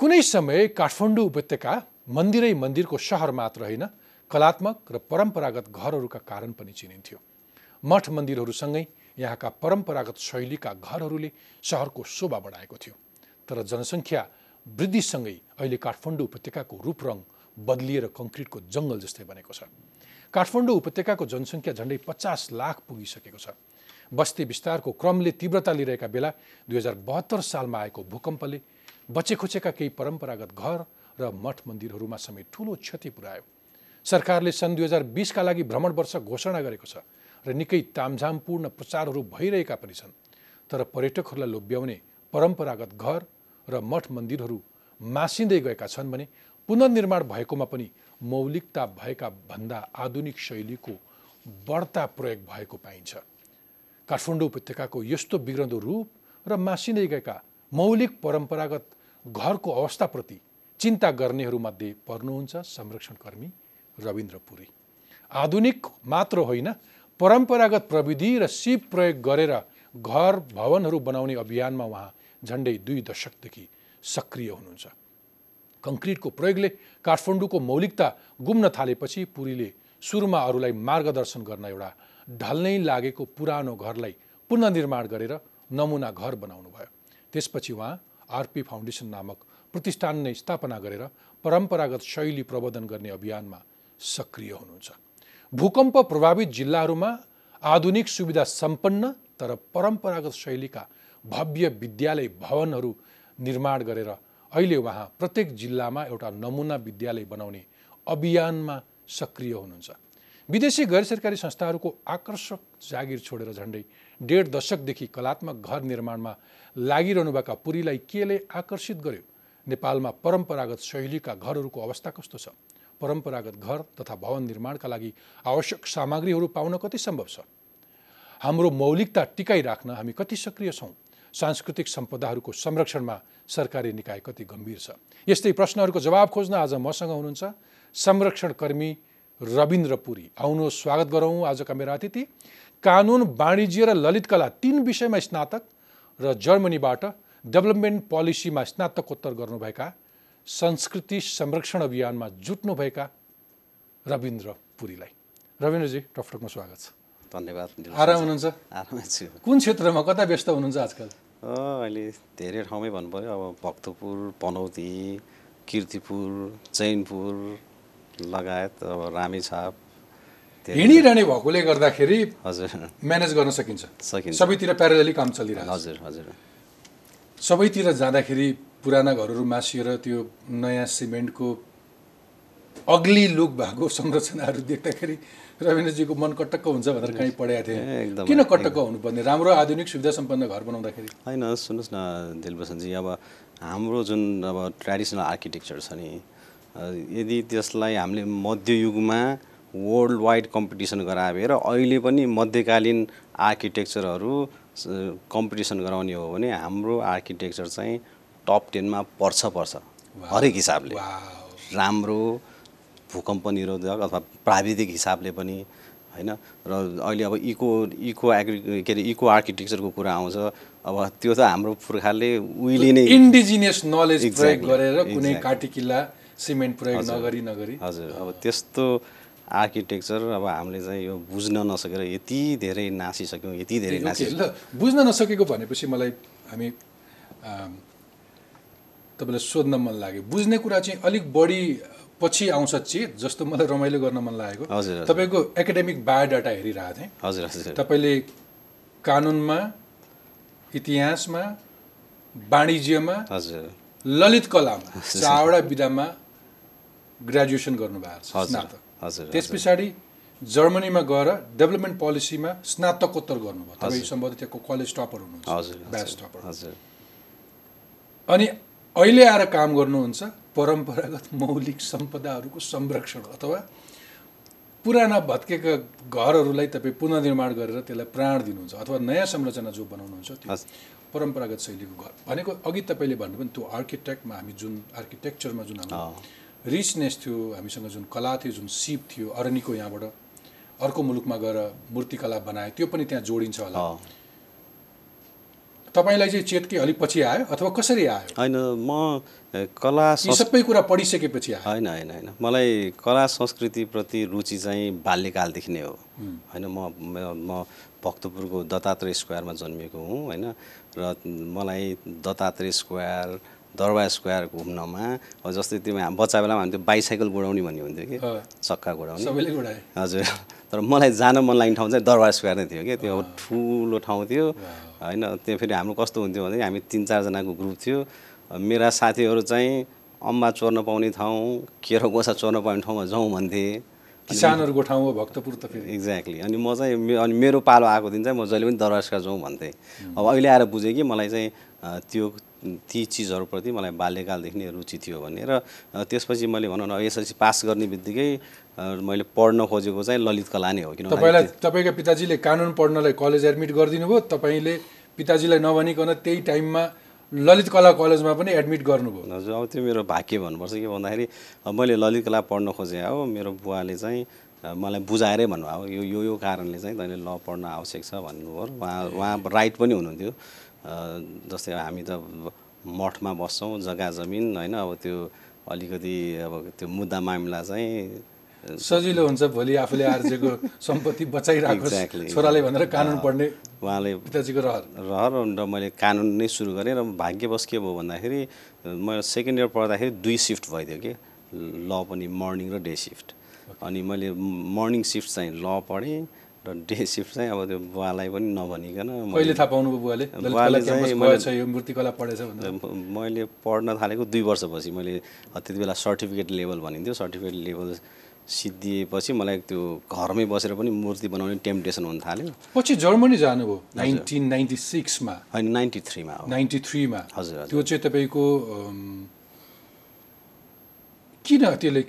कुनै समय काठमाडौँ उपत्यका मन्दिरै मन्दिरको सहर मात्र होइन कलात्मक र परम्परागत घरहरूका कारण पनि चिनिन्थ्यो। मठ मन्दिरहरूसँगै यहाँका परम्परागत शैलीका घरहरूले सहरको शोभा बढाएको थियो। तर जनसङ्ख्या वृद्धिसँगै अहिले काठमाडौँ उपत्यकाको रूप रङ बदलिएर कङ्क्रिटको जङ्गल जस्तै बनेको छ। काठमाडौँ उपत्यकाको जनसङ्ख्या झन्डै पचास लाख पुगिसकेको छ। बस्ती विस्तारको क्रमले तीव्रता लिइरहेका बेला दुई हजार बहत्तर सालमा आएको भूकम्पले बचेखुचेका केही परम्परागत घर र मठ मन्दिरहरूमा समेत ठुलो क्षति पुर्यायो। सरकारले सन् दुई हजार बिसका लागि भ्रमण वर्ष घोषणा गरेको छ र निकै तामझामपूर्ण प्रचारहरू भइरहेका पनि छन्। तर पर्यटकहरूलाई लोभ्याउने परम्परागत घर र मठ मन्दिरहरू मासिँदै गएका छन् भने पुनर्निर्माण भएकोमा पनि मौलिकता भएका भन्दा आधुनिक शैलीको बढ्ता प्रयोग भएको पाइन्छ। काठमाडौँ उपत्यकाको यस्तो बिग्रदो रूप र मासिँदै गएका मौलिक परम्परागत घरको अवस्थाप्रति चिन्ता गर्नेहरूमध्ये पर्नुहुन्छ संरक्षणकर्मी रविन्द्र पुरी। आधुनिक मात्र होइन परम्परागत प्रविधि र सिप प्रयोग गरेर घर भवनहरू बनाउने अभियानमा उहाँ झन्डै दुई दशकदेखि सक्रिय हुनुहुन्छ। कङ्क्रिटको प्रयोगले काठमाडौँको मौलिकता गुम्न थालेपछि पुरीले सुरुमा अरूलाई मार्गदर्शन गर्न एउटा ढल्नै लागेको पुरानो घरलाई पुनर्निर्माण गरेर नमुना घर बनाउनु भयो त्यसपछि उहाँ आरपी फाउन्डेसन नामक प्रतिष्ठान नै स्थापना गरेर परम्परागत शैली प्रवर्धन गर्ने अभियानमा सक्रिय हुनुहुन्छ। भूकम्प प्रभावित जिल्लाहरूमा आधुनिक सुविधा सम्पन्न तर परम्परागत शैलीका भव्य विद्यालय भवनहरू निर्माण गरेर अहिले उहाँ प्रत्येक जिल्लामा एउटा नमुना विद्यालय बनाउने अभियानमा सक्रिय हुनुहुन्छ। विदेशी गैर सरकारी संस्थाहरूको आकर्षक जागिर छोडेर झन्डै डेढ दशकदेखि कलात्मक घर निर्माणमा लागिरहनुभएका पुरीलाई केले आकर्षित गर्यो? नेपालमा परम्परागत शैलीका घरहरूको अवस्था कस्तो छ? परम्परागत घर तथा भवन निर्माणका लागि आवश्यक सामग्रीहरू पाउन कति सम्भव छ? हाम्रो मौलिकता टिकाइराख्न हामी कति सक्रिय छौँ? सांस्कृतिक सम्पदाहरूको संरक्षणमा सरकारी निकाय कति गम्भीर छ? यस्तै प्रश्नहरूको जवाब खोज्न आज मसँग हुनुहुन्छ संरक्षणकर्मी रविन्द्र पुरी। आउनु स्वागत गरौँ। आजका मेरा अतिथि कानुन वाणिज्य र ललित कला तिन विषयमा स्नातक र जर्मनीबाट डेभलपमेन्ट पोलिसीमा स्नातकोत्तर गर्नुभएका संस्कृति संरक्षण अभियानमा जुट्नुभएका रविन्द्र पुरीलाई। रविन्द्रजी टकटकमा स्वागत छ। धन्यवाद आराम हुनुहुन्छ? आरामै छु। कुन क्षेत्रमा कता व्यस्त हुनुहुन्छ आजकल? अहिले धेरै ठाउँमै भन्नु पऱ्यो अब भक्तपुर पनौती किर्तिपुर चैनपुर लगायत अब रामेछाप हिँडिरहने भएकोले गर्दाखेरि हजुर। म्यानेज गर्न सकिन्छ। सकिन्छ। सबैतिर प्यारलली काम चलिरहेको हजुर हजुर। सबैतिर जाँदाखेरि पुराना घरहरू मासिएर त्यो नयाँ सिमेन्टको अग्ली लुक भएको संरचनाहरू देख्दाखेरि रविन्द्रजीको मन कटक्क हुन्छ भनेर कहीँ पढेको थिएँ। एकदम, किन कटक्क हुनुपर्ने? राम्रो आधुनिक सुविधा सम्पन्न घर बनाउँदाखेरि। होइन सुन्नुहोस् न दिलबसनजी अब हाम्रो जुन अब ट्रेडिसनल आर्किटेक्चर छ नि यदि त्यसलाई हामीले मध्ययुगमा वर्ल्ड वाइड कम्पिटिसन गराएर अहिले पनि मध्यकालीन आर्किटेक्चरहरू कम्पिटिसन गराउने हो भने हाम्रो आर्किटेक्चर चाहिँ टप टेनमा पर्छ पर्छ हरेक हिसाबले। राम्रो भूकम्प निरोधक अथवा प्राविधिक हिसाबले पनि होइन र अहिले अब इको इको एग्रि के अरे इको आर्किटेक्चरको कुरा आउँछ अब त्यो त हाम्रो पुर्खाले उहिले नै इन्डिजिनियस नलेज गरेर कुनै exactly. सिमेन्ट प्रयोग नगरी नगरी। हजुर अब त्यस्तो आर्किटेक्चर अब हामीले चाहिँ यो बुझ्न नसकेर यति धेरै नासिसक्यौँ यति धेरै नासि ल बुझ्न नसकेको भनेपछि मलाई हामी तपाईँलाई सोध्न मन लाग्यो। बुझ्ने कुरा चाहिँ अलिक बढी पछि आउँछ चेत जस्तो मलाई रमाइलो गर्न मन लागेको। हजुर, हजुर। तपाईँको एकाडेमिक बायोडाटा हेरिरहेको थिएँ। हजुर हजुर तपाईँले कानुनमा इतिहासमा वाणिज्यमा हजुर। ललित कलामा चारवटा विधामा ग्रेजुएसन गर्नुभएको छ स्नातक। हजुर त्यस पछाडि जर्मनीमा गएर डेभलपमेन्ट पोलिसीमा स्नातकोत्तर गर्नुभयो। तपाईँ सम्भवतः त्यहाँको कलेज टपर हुनुहुन्छ ब्याच टपर। अनि अहिले आएर काम गर्नुहुन्छ परम्परागत मौलिक सम्पदाहरूको संरक्षण अथवा पुराना भत्केका घरहरूलाई तपाईँ पुनर्निर्माण गरेर त्यसलाई प्राण दिनुहुन्छ अथवा नयाँ संरचना जो बनाउनुहुन्छ त्यो। परम्परागत शैलीको घर। भनेको अघि तपाईँले भन्नुभयो नि त्यो आर्किटेक्टमा हामी जुन आर्किटेक्चरमा जुन हाम्रो रिचनेस थियो हामीसँग जुन कला थियो जुन सिप थियो अरनीको यहाँबाट अर्को मुलुकमा गएर मूर्तिकला बनायो त्यो पनि त्यहाँ जोडिन्छ होला। तपाईँलाई चाहिँ चेतके अलिक पछि आयो अथवा कसरी आयो? होइन म कला सबै कुरा पढिसकेपछि आयो। होइन होइन होइन। मलाई कला संस्कृतिप्रति रुचि चाहिँ बाल्यकालदेखि नै हो। होइन म म- म भक्तपुरको दत्तात्रेय स्क्वायरमा जन्मिएको हुँ होइन? र मलाई दत्तात्रेय स्क्वायर दरबार स्क्वायर घुम्नमा। अब जस्तै त्यो बच्चा बेलामा हामी त्यो बाइसाइकल गोडाउने भन्ने हुन्थ्यो कि। चक्का गोडाउने हजुर। तर मलाई जान मन लाग्ने ठाउँ चाहिँ दरबार स्क्वायर नै थियो क्या त्यो ठुलो ठाउँ थियो। होइन त्यो फेरि हाम्रो कस्तो हुन्थ्यो भने हामी तिन चारजनाको ग्रुप थियो। मेरा साथीहरू चाहिँ अम्बा चोर्न पाउने ठाउँ केरो गोसा चोर्न पाउने ठाउँमा जाउँ भन्थे। किसानहरूको ठाउँ हो भक्तपुर त फेरि। एक्ज्याक्टली अनि म चाहिँ अनि मेरो पालो आएको दिन चाहिँ म जहिले पनि दरबार स्क्वायर जाउँ भन्थेँ। अब अहिले आएर बुझेँ कि मलाई चाहिँ त्यो ती चिजहरूप्रति मलाई बाल्यकालदेखि नै रुचि थियो भन्ने र त्यसपछि मैले भनौँ न एसएलसी पास गर्ने बित्तिकै मैले पढ्न खोजेको चाहिँ ललित कला नै हो किनभने तपाईँलाई तपाईँका पिताजीले कानुन पढ्नलाई कलेज एडमिट गरिदिनु भयो तपाईँले पिताजीलाई नभनिकन त्यही टाइममा ललित कला कलेजमा पनि एडमिट गर्नुभयो। हजुर अब त्यो मेरो भाग्य भन्नुपर्छ के भन्दाखेरि मैले ललित कला पढ्न खोजेँ हो मेरो बुवाले चाहिँ मलाई बुझाएरै भन्नुभयो यो यो यो कारणले चाहिँ तैँले ल पढ्न आवश्यक छ भन्नुभयो उहाँ उहाँ राइट पनि हुनुहुन्थ्यो। जस्तै हामी त मठमा बस्छौँ जग्गा जमिन होइन? अब त्यो अलिकति अब त्यो मुद्दा मामिला चाहिँ सजिलो हुन्छ भोलि आफूले आर्जेको सम्पत्ति Exactly. छोराले भनेर कानुन पढ्ने उहाँले पिताजीको रहर। रहर र मैले कानुन नै सुरु गरेँ र भाग्यवश के भयो भन्दाखेरि मैले सेकेन्ड इयर पढ्दाखेरि दुई सिफ्ट भइदियो कि? ल पनि मर्निङ र डे सिफ्ट। अनि मैले मर्निङ सिफ्ट चाहिँ ल पढेँ र डे सिफ्ट चाहिँ अब त्यो बुवालाई पनि नभनिकन मैले- थाहा पाउनुभयो बुवाले? मैले पढ्न थालेको दुई वर्षपछि मैले त्यति बेला सर्टिफिकेट लेभल भनिन्थ्यो। सर्टिफिकेट लेभल सिद्धिएपछि मलाई त्यो घरमै बसेर पनि मूर्ति बनाउने टेम्पटेसन हुन थाल्यो। पछि जर्मनी जानुभयो नाइन्टिन नाइन्टी सिक्समा। होइन नाइन्टी थ्रीमा नाइन्टी थ्रीमा। हजुर। त्यो चाहिँ तपाईँको किन त्यसले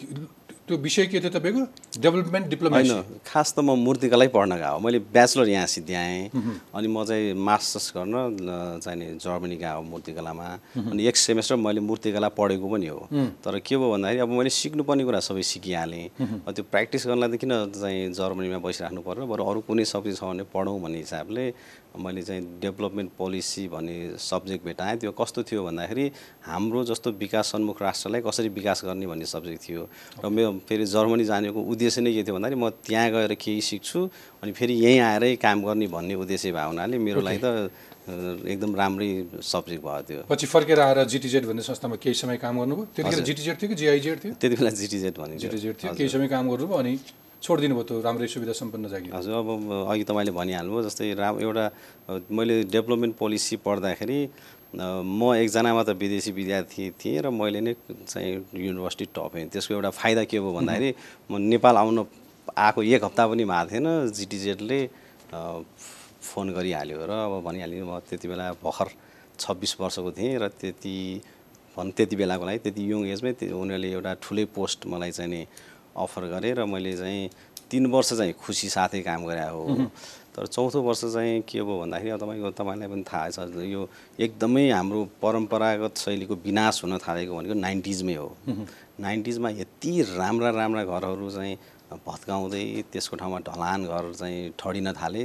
त्यो विषय के थियो तपाईँको? डेभलपमेन्ट डिप्लोमेसी होइन खास त म मूर्तिकलै पढ्न गएको मैले ब्याचलर यहाँ सिद्ध्याएँ। अनि म चाहिँ मास्टर्स गर्न अ, चाहिँ नि जर्मनी गएको मूर्तिकलामा। अनि एक सेमेस्टर मैले मूर्तिकला पढेको पनि हो। तर के भयो भन्दाखेरि अब मैले सिक्नुपर्ने कुरा सबै सिकिहालेँ। अब त्यो प्र्याक्टिस गर्नलाई त किन चाहिँ जर्मनीमा बसिराख्नु पर्यो? बरु अरू कुनै सब्जेक्ट छ भने पढौँ भन्ने हिसाबले मैले चाहिँ डेभलपमेन्ट पोलिसी भन्ने सब्जेक्ट भेटाएँ। त्यो कस्तो थियो भन्दाखेरि हाम्रो जस्तो विकास सन्मुख राष्ट्रलाई कसरी विकास गर्ने भन्ने सब्जेक्ट थियो। र मेरो फेरि जर्मनी जानेको उद्देश्य नै के थियो भन्दाखेरि म त्यहाँ गएर केही सिक्छु अनि फेरि यहीँ आएरै काम गर्ने भन्ने उद्देश्य भएको हुनाले मेरो लागि त एकदम राम्रै सब्जेक्ट भयो त्यो। पछि फर्केर आएर जिटिजेड भन्ने संस्थामा केही समय काम गर्नुभयो? त्यतिखेर जिटिजेड थियो कि जिआइजेड थियो? त्यति बेला जिटिजेट भनिन्थ्यो जिटिजेड थियो केही समय काम गर्नुभयो अनि छोडिदिनु भयो त्यो राम्रै सुविधा सम्पन्न जागिर हजुर अब अघि तपाईँले भनिहाल्नुभयो जस्तै राम एउटा मैले डेभलपमेन्ट पोलिसी पढ्दाखेरि म एकजना मात्र विदेशी विद्यार्थी थिएँ र मैले नै चाहिँ युनिभर्सिटी टप हेँ त्यसको एउटा फाइदा के भयो भन्दाखेरि म नेपाल आउन आएको एक हप्ता पनि भएको थिएन जिटिजेडले फोन गरिहाल्यो र अब भनिहाल्यो म त्यति बेला भर्खर छब्बिस वर्षको थिएँ र त्यति भन् त्यति बेलाको लागि त्यति यङ एजमै उनीहरूले एउटा ठुलै पोस्ट मलाई चाहिँ नि अफर गरे र मैले चाहिँ तिन वर्ष चाहिँ खुसी साथै काम गरे हो। तर चौथो वर्ष चाहिँ के भयो भन्दाखेरि तपाईँको तपाईँलाई पनि थाहा छ यो एकदमै हाम्रो परम्परागत शैलीको विनाश हुन थालेको भनेको नाइन्टिजमै हो। नाइन्टिजमा यति राम्रा राम्रा घरहरू चाहिँ भत्काउँदै त्यसको ठाउँमा ढलान घर चाहिँ ठडिन थाले।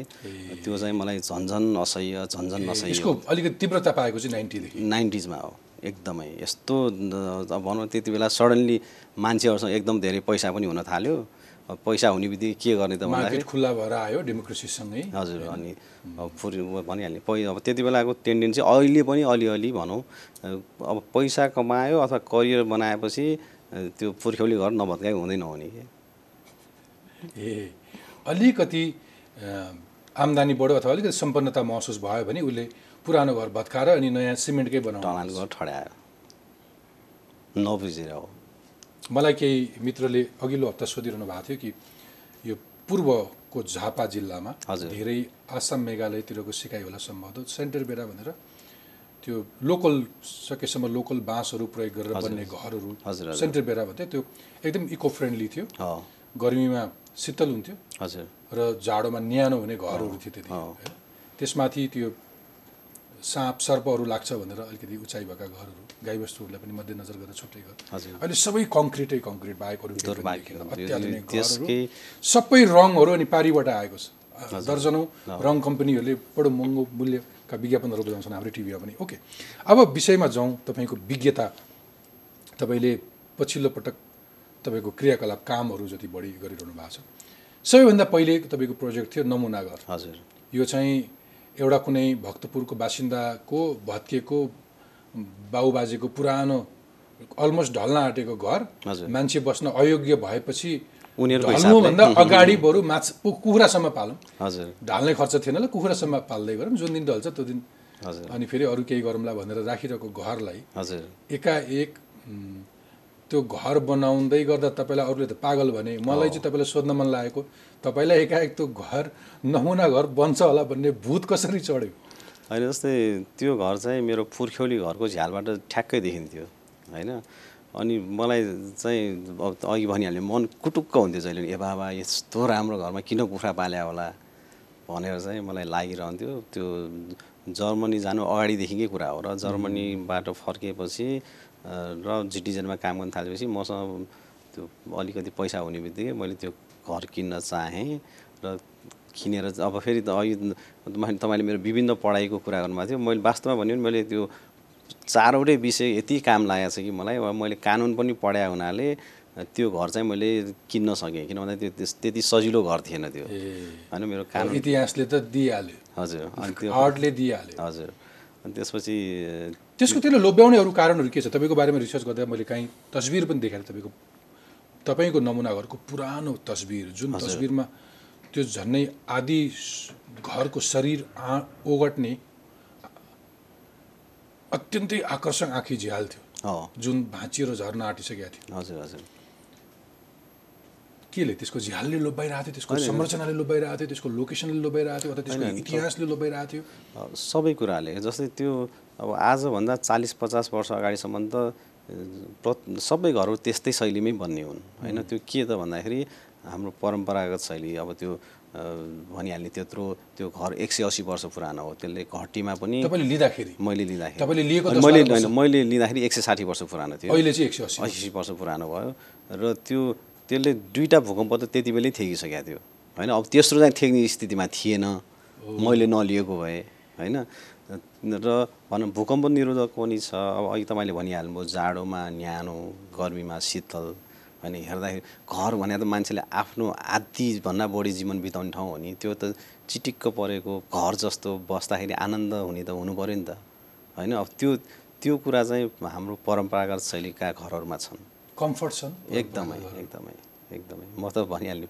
त्यो चाहिँ मलाई झन्झन असह्य झन्झन असह्य अलिकति तीव्रता पाएको चाहिँ नाइन्टीदेखि? नाइन्टिजमा हो एकदमै। यस्तो अब भनौँ त्यति बेला सडन्ली मान्छेहरूसँग एकदम धेरै पैसा पनि हुन थाल्यो। पैसा हुने बित्तिकै के गर्ने त भन्दाखेरि खुल्ला भएर आयो डेमोक्रेसीसँगै। हजुर अनि भनिहाल्ने पै अब त्यति बेलाको टेन्डेन्सी अहिले पनि अलिअलि भनौँ अब पैसा कमायो अथवा करियर बनाएपछि त्यो पुर्ख्यौली घर नभत्काइ हुँदैन हुने कि? ए अलिकति आम्दानी बढ्यो अथवा अलिकति सम्पन्नता महसुस भयो भने उसले पुरानो घर भत्काएर अनि नयाँ सिमेन्टकै बनाउनु घर ठड्यायो। नबुझेर हो। मलाई केही मित्रले अघिल्लो हप्ता सोधिरहनु भएको थियो कि यो पूर्वको झापा जिल्लामा। धेरै आसाम मेघालयतिरको सिकाइ होला सम्भवतः। सेन्टर बेरा भनेर त्यो लोकल सकेसम्म लोकल बाँसहरू प्रयोग गरेर बन्ने घरहरू। सेन्टर बेरा भन्थ्यो त्यो एकदम इको फ्रेन्डली थियो गर्मीमा शीतल हुन्थ्यो। हजुर। र जाडोमा न्यानो हुने घरहरू थियो त्यति? त्यसमाथि त्यो साँप सर्पहरू लाग्छ भनेर अलिकति उचाइ भएका घरहरू गाईबस्तुहरूलाई पनि मध्यनजर गरेर छुट्टै घर। अहिले सबै कङ्क्रिटै कङ्क्रिट बाहेक अरू केही पनि दुर्भाग्य देखिएन। हुन्थ्यो। अत्याधुनिक सबै रङहरू अनि पारिबाट आएको छ। दर्जनौँ रङ कम्पनीहरूले बडो महँगो मूल्यका विज्ञापनहरू बजाउँछन् हाम्रो टिभीमा पनि। ओके। अब विषयमा जाउँ तपाईँको विज्ञता तपाईँले पछिल्लो पटक तपाईँको क्रियाकलाप कामहरू जति बढी गरिरहनु भएको छ। सबैभन्दा पहिले तपाईँको प्रोजेक्ट थियो नमुना घर। हजुर। यो चाहिँ एउटा कुनै भक्तपुरको बासिन्दाको भत्किएको बाबुबाजेको पुरानो अलमोस्ट ढल्न आँटेको घर। मान्छे बस्न अयोग्य भएपछि ढल्नुभन्दा अगाडि बरु माछ कुखुरासम्म पालौँ। हजुर। ढाल्ने खर्च थिएन ल कुखुरासम्म पाल्दै गरौँ जुन दिन ढल्छ त्यो दिन। अनि फेरि अरू केही गरौँला भनेर राखिरहेको घरलाई हजुर। एकाएक त्यो घर बनाउँदै गर्दा तपाईँलाई अरूले त पागल भने मलाई चाहिँ तपाईँलाई सोध्न मन लागेको तपाईँलाई एकाएक त्यो घर नमुना घर बन्छ होला भन्ने भूत कसरी चढ्यो? होइन जस्तै त्यो घर चाहिँ मेरो पुर्ख्यौली घरको झ्यालबाट ठ्याक्कै देखिन्थ्यो होइन? अनि मलाई चाहिँ अब अघि भनिहालेँ मन कुटुक्क हुन्थ्यो जहिले ए बाबा यस्तो राम्रो घरमा किन कुखुरा पाल्या होला? भनेर चाहिँ मलाई लागिरहन्थ्यो। त्यो जर्मनी जानु अगाडिदेखिकै कुरा हो र जर्मनीबाट फर्किएपछि र जिटिजेनमा काम गर्न थालेपछि मसँग त्यो अलिकति पैसा हुने बित्तिकै मैले त्यो घर किन्न चाहेँ र किनेर अब फेरि त तपाईँ- तपाईँले मेरो विभिन्न पढाइको कुरा गर्नुभएको थियो। मैले वास्तवमा भन्यो भने मैले त्यो चारवटै विषय यति काम लागेको छ कि मलाई। अब मैले कानुन पनि पढाएको हुनाले त्यो घर चाहिँ मैले किन्न सकेँ किन भन्दा त्यो त्यति सजिलो घर थिएन त्यो। होइन मेरो कानुन इतिहासले त दिइहाल्यो। हजुर अनि त्यो आर्टले दिइहाल्यो। हजुर। अनि त्यसपछि त्यसको त्यसले लोभ्याउने अरू कारणहरू के छ? तपाईँको बारेमा रिसर्च गर्दा मैले काहीँ तस्बिर पनि देखाएँ तपाईँको तपाईँको नमुना घरको पुरानो तस्बिर जुन तस्बिरमा त्यो झन्नै आदि घरको शरीर आ ओगट्ने अत्यन्तै आकर्षक आँखी झ्याल थियो। जुन भाँचिएर झर्न आँटिसकेका थियो हजुर हजुर। केले त्यसको झ्यालले लोभ्याइरहेको थियो त्यसको संरचनाले लोभ्याइरहेको थियो त्यसको लोकेसनले लोभ्याइरहेको थियो अथवा त्यसको इतिहासले लोभ्याइरहेको थियो। सबै कुराले जस्तै त्यो अब आजभन्दा चालिस पचास वर्ष अगाडिसम्म त सबै घरहरू त्यस्तै शैलीमै बन्ने हुन्। होइन त्यो के त भन्दाखेरि हाम्रो परम्परागत शैली अब त्यो भनिहाल्ने त्यत्रो त्यो घर एक सय अस्सी वर्ष पुरानो हो त्यसले घटीमा पनि तपाईँले लिँदाखेरि? मैले लिँदाखेरि। तपाईँले लिएको मैले होइन मैले लिँदाखेरि एक सय साठी वर्ष पुरानो थियो। अहिले चाहिँ एक सय अस्सी वर्ष पुरानो भयो। र त्यो त्यसले दुईवटा भूकम्प त त्यति बेलै थेगिसकेको थियो। होइन? अब तेस्रो चाहिँ थेग्ने स्थितिमा थिएन। मैले नलिएको भए होइन? र भनौँ भूकम्प निरोधक पनि छ। अब अघि तपाईँले भनिहाल्नुभयो जाडोमा न्यानो गर्मीमा शीतल। होइन हेर्दाखेरि घर भने त मान्छेले आफ्नो आधीभन्दा बढी जीवन बिताउने ठाउँ हो नि। त्यो त चिटिक्क परेको घर जस्तो बस्दाखेरि आनन्द हुने त हुनु पऱ्यो नि त। होइन? अब त्यो त्यो कुरा चाहिँ हाम्रो परम्परागत शैलीका घरहरूमा छन्। कम्फर्ट छन् एकदमै एकदमै एकदमै। म त भनिहाल्ने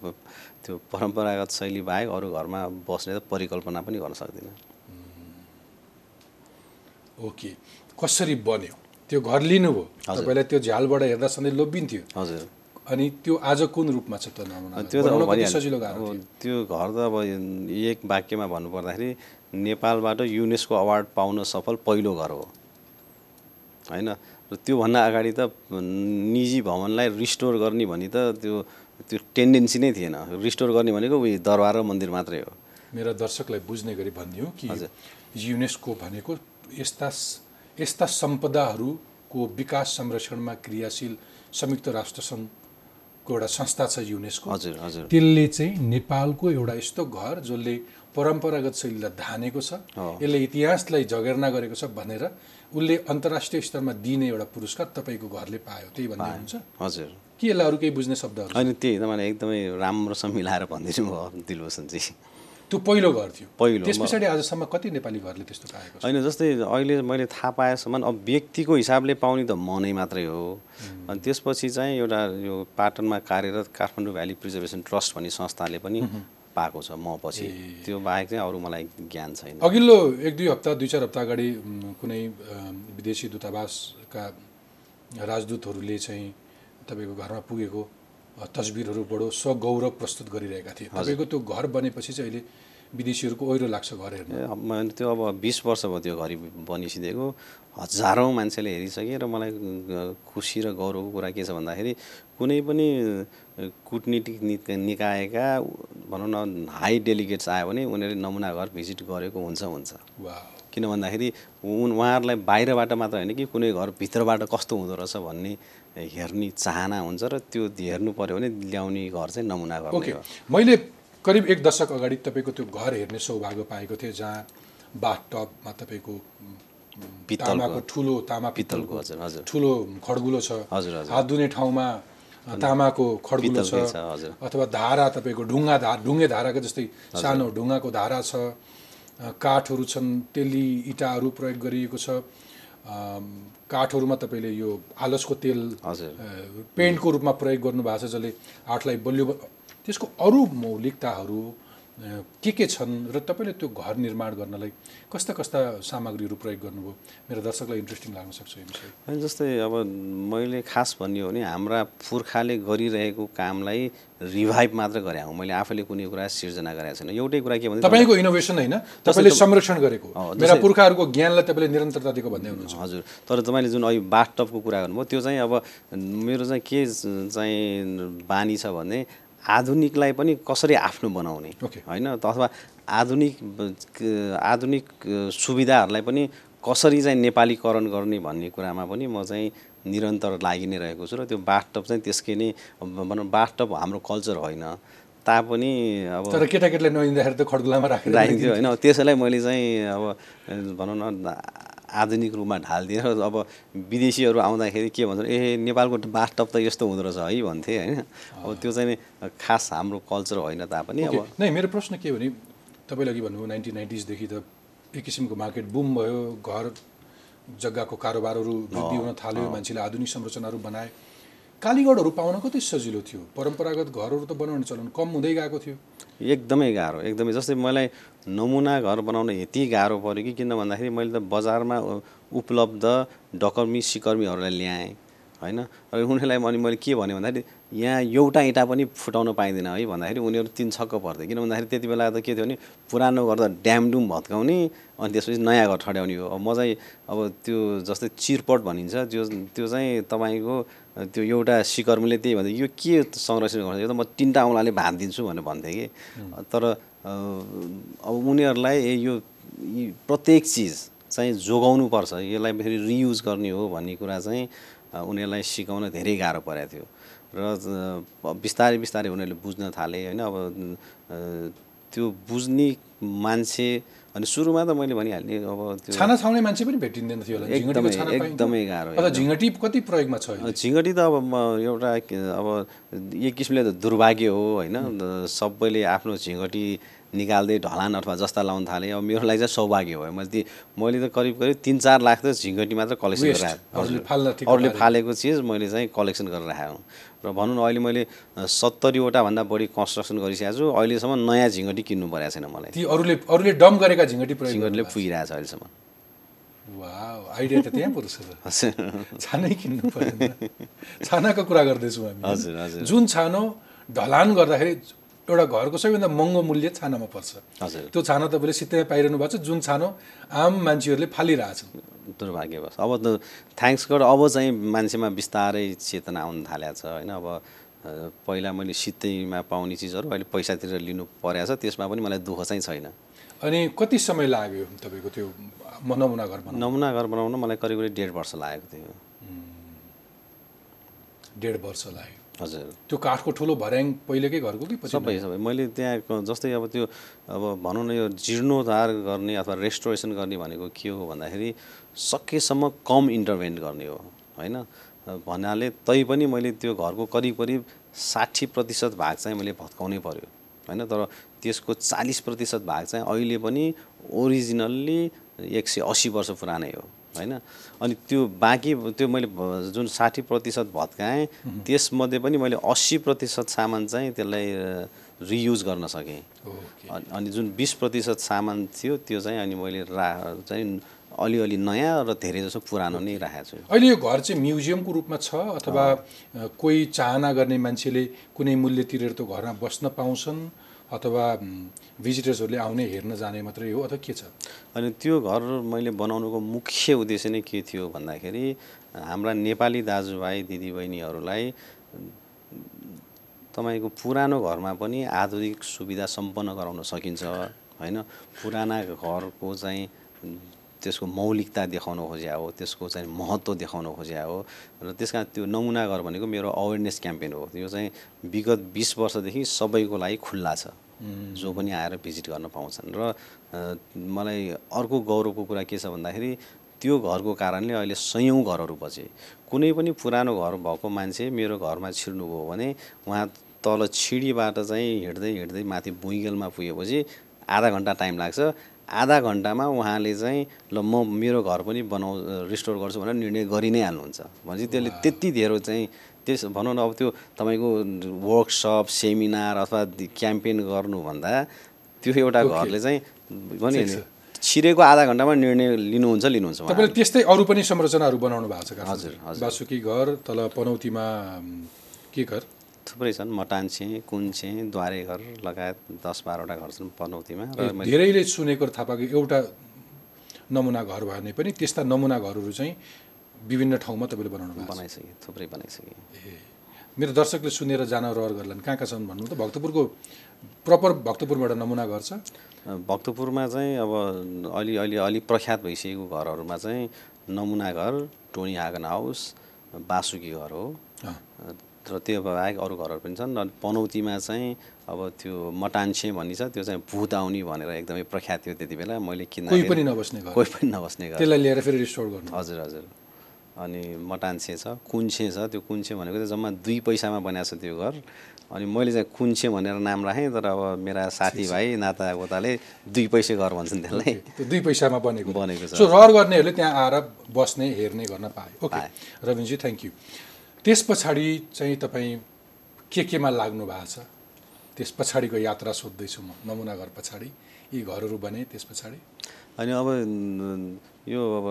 त्यो परम्परागत शैली बाहेक अरू घरमा बस्ने त परिकल्पना पनि गर्न सक्दिनँ। ओके। कसरी बन्यो? त्यो घर लिनुभयो। तपाईँलाई त्यो झ्यालबाट हेर्दा सधैँ लोभिन्थ्यो। हजुर। अनि त्यो आज कुन रूपमा छ त त्यो त। सजिलो? त्यो घर त अब एक वाक्यमा भन्नुपर्दाखेरि नेपालबाट युनेस्को अवार्ड पाउन सफल पहिलो घर हो। होइन? र त्योभन्दा अगाडि त निजी भवनलाई रिस्टोर गर्ने भने त त्यो त्यो टेन्डेन्सी नै थिएन रिस्टोर गर्ने भनेको उयो दरबार र मन्दिर मात्रै हो मेरा दर्शकलाई बुझ्ने गरी भनिदियो कि। युनेस्को भनेको यस्ता यस्ता सम्पदाहरूको विकास संरक्षणमा क्रियाशील संयुक्त राष्ट्र सङ्घको एउटा संस्था छ युनेस्को हजुर हजुर त्यसले चाहिँ नेपालको एउटा यस्तो घर जसले परम्परागत शैलीलाई धानेको छ। यसले इतिहासलाई जगेर्ना गरेको छ भनेर उसले अन्तर्राष्ट्रिय स्तरमा दिने एउटा पुरस्कार तपाईँको घरले पायो त्यही भन्ने हुन्छ? हजुर। के यसलाई अरू केही बुझ्ने शब्दहरू? होइन त्यही तपाईँले एकदमै राम्रोसँग मिलाएर भनिदिनु भयो दिलभूषणजी। त्यो पहिलो घर थियो। पहिलो, त्यस पछाडि आजसम्म कति नेपाली घरले त्यस्तो पाएको होइन जस्तै अहिले मैले थाहा पाएसम्म अब व्यक्तिको हिसाबले पाउने त म नै मात्रै हो। अनि त्यसपछि चाहिँ एउटा यो पाटनमा कार्यरत काठमाडौँ भ्याली प्रिजर्भेसन ट्रस्ट भन्ने संस्थाले पनि पाएको छ म पछि। त्यो बाहेक चाहिँ अरू मलाई ज्ञान छैन। अघिल्लो एक दुई हप्ता दुई चार हप्ता अगाडि कुनै विदेशी दूतावासका राजदूतहरूले चाहिँ तपाईँको घरमा पुगेको तस्बिरहरू बडो सगौरव प्रस्तुत गरिरहेका थिए। तपाईँको त्यो घर बनेपछि चाहिँ अहिले विदेशीहरूको ओहिरो लाग्छ घर हेर्न। त्यो अब बिस वर्ष भयो त्यो घरि बनिसिदिएको हजारौँ मान्छेले हेरिसके र मलाई खुसी र गौरवको कुरा के छ भन्दाखेरि कुनै पनि कुटनीतिक निकायका भनौँ न हाई डेलिगेट्स आयो भने उनीहरूले नमुना घर भिजिट गरेको हुन्छ हुन्छ। किन भन्दाखेरि उन उहाँहरूलाई बाहिरबाट मात्र होइन कि कुनै घर भित्रबाट कस्तो हुँदो रहेछ भन्ने हेर्ने चाहना हुन्छ र त्यो हेर्नु पऱ्यो भने ल्याउने घर चाहिँ नमुना घर मैले करिब एक दशक अगाडि तपाईँको त्यो घर हेर्ने सौभाग्य पाएको थिएँ जहाँ बाथ टबमा तपाईँको। तामाको ठुलो तामा पित्तलको। ठुलो खड्गुलो छ। हात धुने ठाउँमा तामाको खड्गुलो छ। अथवा धारा तपाईँको ढुङ्गा धा ढुङ्गे धाराको जस्तै सानो ढुङ्गाको धारा छ काठहरू छन् तेली इँटाहरू प्रयोग गरिएको छ काठहरूमा तपाईँले यो आलसको तेल पेन्टको रूपमा प्रयोग गर्नुभएको छ जसले आर्टलाई बलियो त्यसको अरू मौलिकताहरू के के छन् र तपाईँले त्यो घर निर्माण गर्नलाई कस्ता कस्ता सामग्रीहरू प्रयोग गर्नुभयो? मेरो दर्शकलाई इन्ट्रेस्टिङ लाग्न सक्छ यो जस्तै अब मैले खास भन्ने हो भने हाम्रा पुर्खाले गरिरहेको कामलाई रिभाइभ मात्र गरे हौँ। मैले आफैले कुनै कुरा सिर्जना गरेको छैन। एउटै कुरा के भने तपाईँको इनोभेसन होइन तपाईँले संरक्षण गरेको। मेरा पुर्खाहरूको ज्ञानलाई तपाईँले निरन्तरता दिएको भन्दै हुनुहुन्छ। हजुर। तर तपाईँले जुन अहिले बाथटबको कुरा गर्नुभयो त्यो चाहिँ अब मेरो चाहिँ के चाहिँ बानी छ भने आधुनिकलाई पनि कसरी आफ्नो बनाउने। होइन? त अथवा आधुनिक आधुनिक सुविधाहरूलाई पनि कसरी चाहिँ नेपालीकरण गर्ने भन्ने कुरामा पनि म चाहिँ निरन्तर लागि नै रहेको छु र त्यो बाथटब चाहिँ त्यसकै नै भनौँ बाथटब हाम्रो कल्चर होइन। तापनि अब तर केटाकेटीलाई नहिँदाखेरि त खड्गुलामा राखेर राखिन्थ्यो होइन? त्यसैलाई मैले चाहिँ अब भनौँ न आधुनिक रूपमा ढालिदिएँ र अब विदेशीहरू आउँदाखेरि के भन्छ ए नेपालको बाथटब त यस्तो हुँदो रहेछ है भन्थे होइन। अब त्यो चाहिँ खास हाम्रो कल्चर होइन तापनि अब नै मेरो प्रश्न के भने तपाईँले अघि भन्नुभयो नाइन्टिन नाइन्टिजदेखि त एक किसिमको मार्केट बुम भयो घर जग्गाको कारोबारहरू वृद्धि हुन थाल्यो मान्छेले आधुनिक संरचनाहरू बनाए। कालीगढहरू पाउन कति सजिलो थियो? परम्परागत घरहरू त बनाउने चलन कम हुँदै गएको थियो। एकदमै गाह्रो एकदमै जस्तै मलाई नमुना घर बनाउन यति गाह्रो पऱ्यो कि किन भन्दाखेरि मैले त बजारमा उपलब्ध डकर्मी सिकर्मीहरूलाई ल्याएँ होइन? र उनीहरूलाई अनि मैले के भने भन्दाखेरि यहाँ एउटा इँटा पनि फुटाउन पाइँदैन है भन्दाखेरि उनीहरू तिन छक्क पर्थ्यो किन भन्दाखेरि त्यति बेला त के थियो भने पुरानो घर त ड्यामडुम भत्काउने अनि त्यसपछि नयाँ घर ठड्याउने हो। अब म चाहिँ अब त्यो जस्तै चिरपट भनिन्छ त्यो त्यो चाहिँ तपाईँको त्यो एउटा सिकर्मीले त्यही भन्दै यो के संरक्षण गर्छ? यो त म तिनवटा औँलाले भाँदिदिन्छु भनेर भन्थेँ कि। तर अब उनीहरूलाई यो प्रत्येक चिज चाहिँ जोगाउनु पर्छ। यसलाई फेरि रियुज गर्ने हो भन्ने कुरा चाहिँ उनीहरूलाई सिकाउन धेरै गाह्रो परेको थियो। र बिस्तारै बिस्तारै उनीहरूले बुझ्न थाले होइन? अब त्यो बुझ्ने मान्छे अनि सुरुमा त मैले भनिहालेँ अब त्यो छाना छाउने मान्छे पनि भेटिँदैन थियो एकदमै-? एकदमै गाह्रो, झिँगटी कति प्रयोगमा छ? झिँगटी त अब एउटा अब एक किसिमले त दुर्भाग्य हो होइन? सबैले आफ्नो झिँगटी निकाल्दै ढलान अथवा जस्ता लाउन थाले। अब मेरो लागि चाहिँ सौभाग्य भयो। मैले ती मैले त करिब करिब तिन चार लाख त झिँगटी मात्र कलेक्सन गरेर। अरूले। फालेको चिज मैले चाहिँ कलेक्सन गरेर राखेको र भनौँ न अहिले मैले सत्तरीवटा भन्दा बढी कन्स्ट्रक्सन गरिसकेको छु। अहिलेसम्म नयाँ झिँगटी किन्नु परेको छैन मलाई। ती अरूले अरूले डम गरेका प्रयोग झिँगटीले पुगिरहेको छ अहिलेसम्म। आइडिया त त्यहाँ छानै किन्नु छानाको कुरा गर्दैछौँ हामी। हजुर, हजुर। जुन छानो ढलान गर्दाखेरि एउटा घरको सबैभन्दा महँगो मूल्य छानामा पर्छ। हजुर। त्यो छाना तपाईँले सित्तैमा पाइरहनु भएको छ जुन छानो आम मान्छेहरूले फालिरहेछन् दुर्भाग्यवश। अब त थ्याङ्क्स गड अब चाहिँ मान्छेमा बिस्तारै चेतना आउनु थालेको छ होइन? अब पहिला मैले सित्तैमा पाउने चिजहरू अहिले पैसातिर लिनु परेको छ त्यसमा पनि मलाई दुःख चाहिँ छैन। अनि कति समय लाग्यो तपाईँको त्यो नमुना घर बनाउन? नमुना घर बनाउन मलाई करिब करिब डेढ वर्ष लागेको थियो। डेढ वर्ष लाग्यो। हजुर। त्यो काठको ठुलो भर्याङ पहिलेकै घरको कि सबै सबै। मैले त्यहाँ जस्तै अब त्यो अब भनौँ न यो जीर्णोद्धार गर्ने अथवा रेस्टोरेसन गर्ने भनेको के हो भन्दाखेरि सकेसम्म कम इन्टरभेन्ट गर्ने हो होइन? भन्नाले तैपनि मैले त्यो घरको करिब करिब साठी प्रतिशत भाग चाहिँ मैले भत्काउनै पर्यो होइन? तर त्यसको चालिस प्रतिशत भाग चाहिँ अहिले पनि ओरिजिनल्ली एक सय अस्सी वर्ष पुरानै हो। होइन? अनि त्यो बाँकी त्यो मैले जुन साठी प्रतिशत भत्काएँ त्यसमध्ये पनि मैले अस्सी प्रतिशत सामान चाहिँ त्यसलाई रियुज गर्न सकेँ। अनि अनि जुन बिस प्रतिशत सामान थियो त्यो चाहिँ अनि मैले रा चाहिँ अलिअलि नयाँ र धेरै जसो पुरानो नै राखेको छु। अहिले यो घर चाहिँ म्युजियमको रूपमा छ अथवा कोही चाहना गर्ने मान्छेले कुनै मूल्य तिरेर त्यो घरमा बस्न पाउँछन्? अथवा भिजिटर्सहरूले आउने हेर्न जाने मात्रै हो अथवा के छ? अनि त्यो घर मैले बनाउनुको मुख्य उद्देश्य नै के थियो भन्दाखेरि हाम्रा नेपाली दाजुभाइ दिदीबहिनीहरूलाई तपाईँको पुरानो घरमा पनि आधुनिक सुविधा सम्पन्न गराउन सकिन्छ होइन? पुराना घरको चाहिँ त्यसको मौलिकता देखाउन खोज्या हो त्यसको चाहिँ महत्त्व देखाउन खोज्या हो र त्यस कारण त्यो नमुना घर भनेको मेरो अवेरनेस क्याम्पेन हो। यो चाहिँ विगत बिस वर्षदेखि सबैको लागि खुल्ला छ जो पनि आएर भिजिट गर्न पाउँछन्। र मलाई अर्को गौरवको कुरा के छ भन्दाखेरि त्यो घरको कारणले अहिले सयौँ घरहरू बचे। कुनै पनि पुरानो घर भएको मान्छे मेरो घरमा छिर्नुभयो भने उहाँ तल छिडीबाट चाहिँ हिँड्दै हिँड्दै माथि बुइगेलमा पुगेपछि आधा घन्टा टाइम लाग्छ। आधा घन्टामा उहाँले चाहिँ ल म मेरो घर पनि बनाउ रिस्टोर गर्छु भनेर निर्णय गरि नै हाल्नुहुन्छ भनेपछि त्यसले त्यति धेरै चाहिँ त्यस भनौँ न अब त्यो तपाईँको वर्कसप सेमिनार अथवा क्याम्पेन गर्नुभन्दा त्यो एउटा. घरले चाहिँ भने। छिरेको आधा घन्टामा निर्णय लिनुहुन्छ लिनुहुन्छ। तपाईँले त्यस्तै अरू पनि संरचनाहरू बनाउनु भएको छ? हजुर, हजुर। बासुकी घर तल पनौतीमा के घर थुप्रै छन्। मटान्छे कुन्छे द्वारे घर लगायत दस बाह्रवटा घर छन् पनौतीमा। र धेरैले सुनेको पाएको एउटा नमुना घर भयो भने पनि त्यस्ता नमुना घरहरू चाहिँ विभिन्न ठाउँमा तपाईँले बनाउनु बनाइसकेँ थुप्रै बनाइसकेँ। मेरो दर्शकले सुनेर जान रहर गर्लान्। कहाँ कहाँ छन् भन्नु त? भक्तपुरको प्रपर भक्तपुरबाट नमुना घर छ। भक्तपुरमा चाहिँ अब अलि अलि अलि प्रख्यात भइसकेको घरहरूमा चाहिँ नमुना घर टोनी हागन हाउस बासुकी घर हो। र त्यो बाहेक अरू घरहरू पनि छन्। र पनौतीमा चाहिँ अब त्यो मटान्छे भन्ने छ त्यो चाहिँ भूत आउने भनेर एकदमै प्रख्यात थियो त्यति बेला। मैले किन्दा कोही पनि नबस्ने घर। कोही पनि नबस्ने घर। त्यसलाई लिएर फेरि रिस्टोर गर्नु। हजुर हजुर। अनि मटान्छे छ कुन्छे छ त्यो कुन्छे भनेको चाहिँ जम्मा दुई पैसामा बनाएको छ त्यो घर। अनि मैले चाहिँ कुन्छे भनेर नाम राखेँ तर अब मेरा साथीभाइ नातागोताले दुई पैसे घर भन्छन् त्यसलाई। त्यो दुई पैसामा बनेको। बनेको छ। रहर गर्नेहरूले त्यहाँ आएर बस्ने हेर्ने गर्न पाए। ओके। रविनजी थ्याङ्क यू त्यस पछाडि चाहिँ तपाईँ के केमा लाग्नु भएको छ? त्यस पछाडिको यात्रा सोध्दैछु म नमुना घर पछाडि। यी घरहरू बने त्यस पछाडि। अनि अब यो अब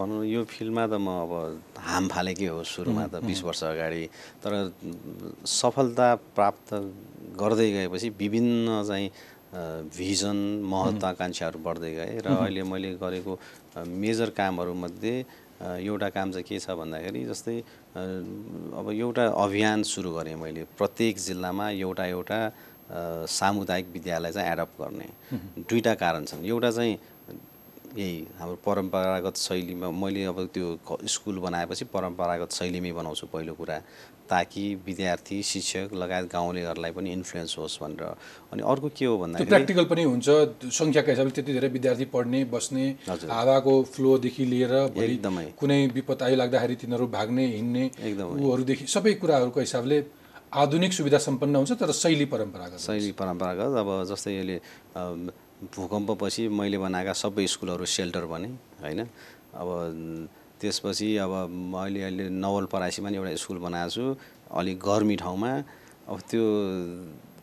भनौँ यो फिल्डमा त म अब हाम फालेकै हो सुरुमा त बिस वर्ष अगाडि। तर सफलता प्राप्त गर्दै गएपछि विभिन्न चाहिँ भिजन महत्त्वाकाङ्क्षाहरू बढ्दै गए। र अहिले मैले गरेको मेजर कामहरूमध्ये एउटा काम चाहिँ के छ भन्दाखेरि जस्तै अब एउटा अभियान सुरु गरेँ मैले प्रत्येक जिल्लामा एउटा एउटा सामुदायिक विद्यालय चाहिँ एडप्ट गर्ने। दुईवटा कारण छन्। एउटा चाहिँ यही हाम्रो परम्परागत शैलीमा मैले अब त्यो स्कुल बनाएपछि परम्परागत शैलीमै बनाउँछु पहिलो कुरा। ताकि विद्यार्थी शिक्षक लगायत गाउँलेहरूलाई पनि इन्फ्लुएन्स होस् भनेर अनि अर्को के हो भन्दाखेरि प्र्याक्टिकल पनि हुन्छ सङ्ख्याका हिसाबले त्यति धेरै विद्यार्थी पढ्ने बस्ने। हावाको फ्लोदेखि लिएर एकदमै। कुनै विपद आइलाग्दाखेरि तिनीहरू भाग्ने हिँड्ने एकदमै। ऊहरूदेखि सबै कुराहरूको हिसाबले आधुनिक सुविधा सम्पन्न हुन्छ तर शैली परम्परागत। शैली परम्परागत अब जस्तै अहिले भूकम्पपछि मैले बनाएका सबै स्कुलहरू सेल्टर बने होइन अब त्यसपछि अब मैले अहिले नवलपरासीमा नि एउटा स्कुल बनाएको छु अलिक गर्मी ठाउँमा। अब त्यो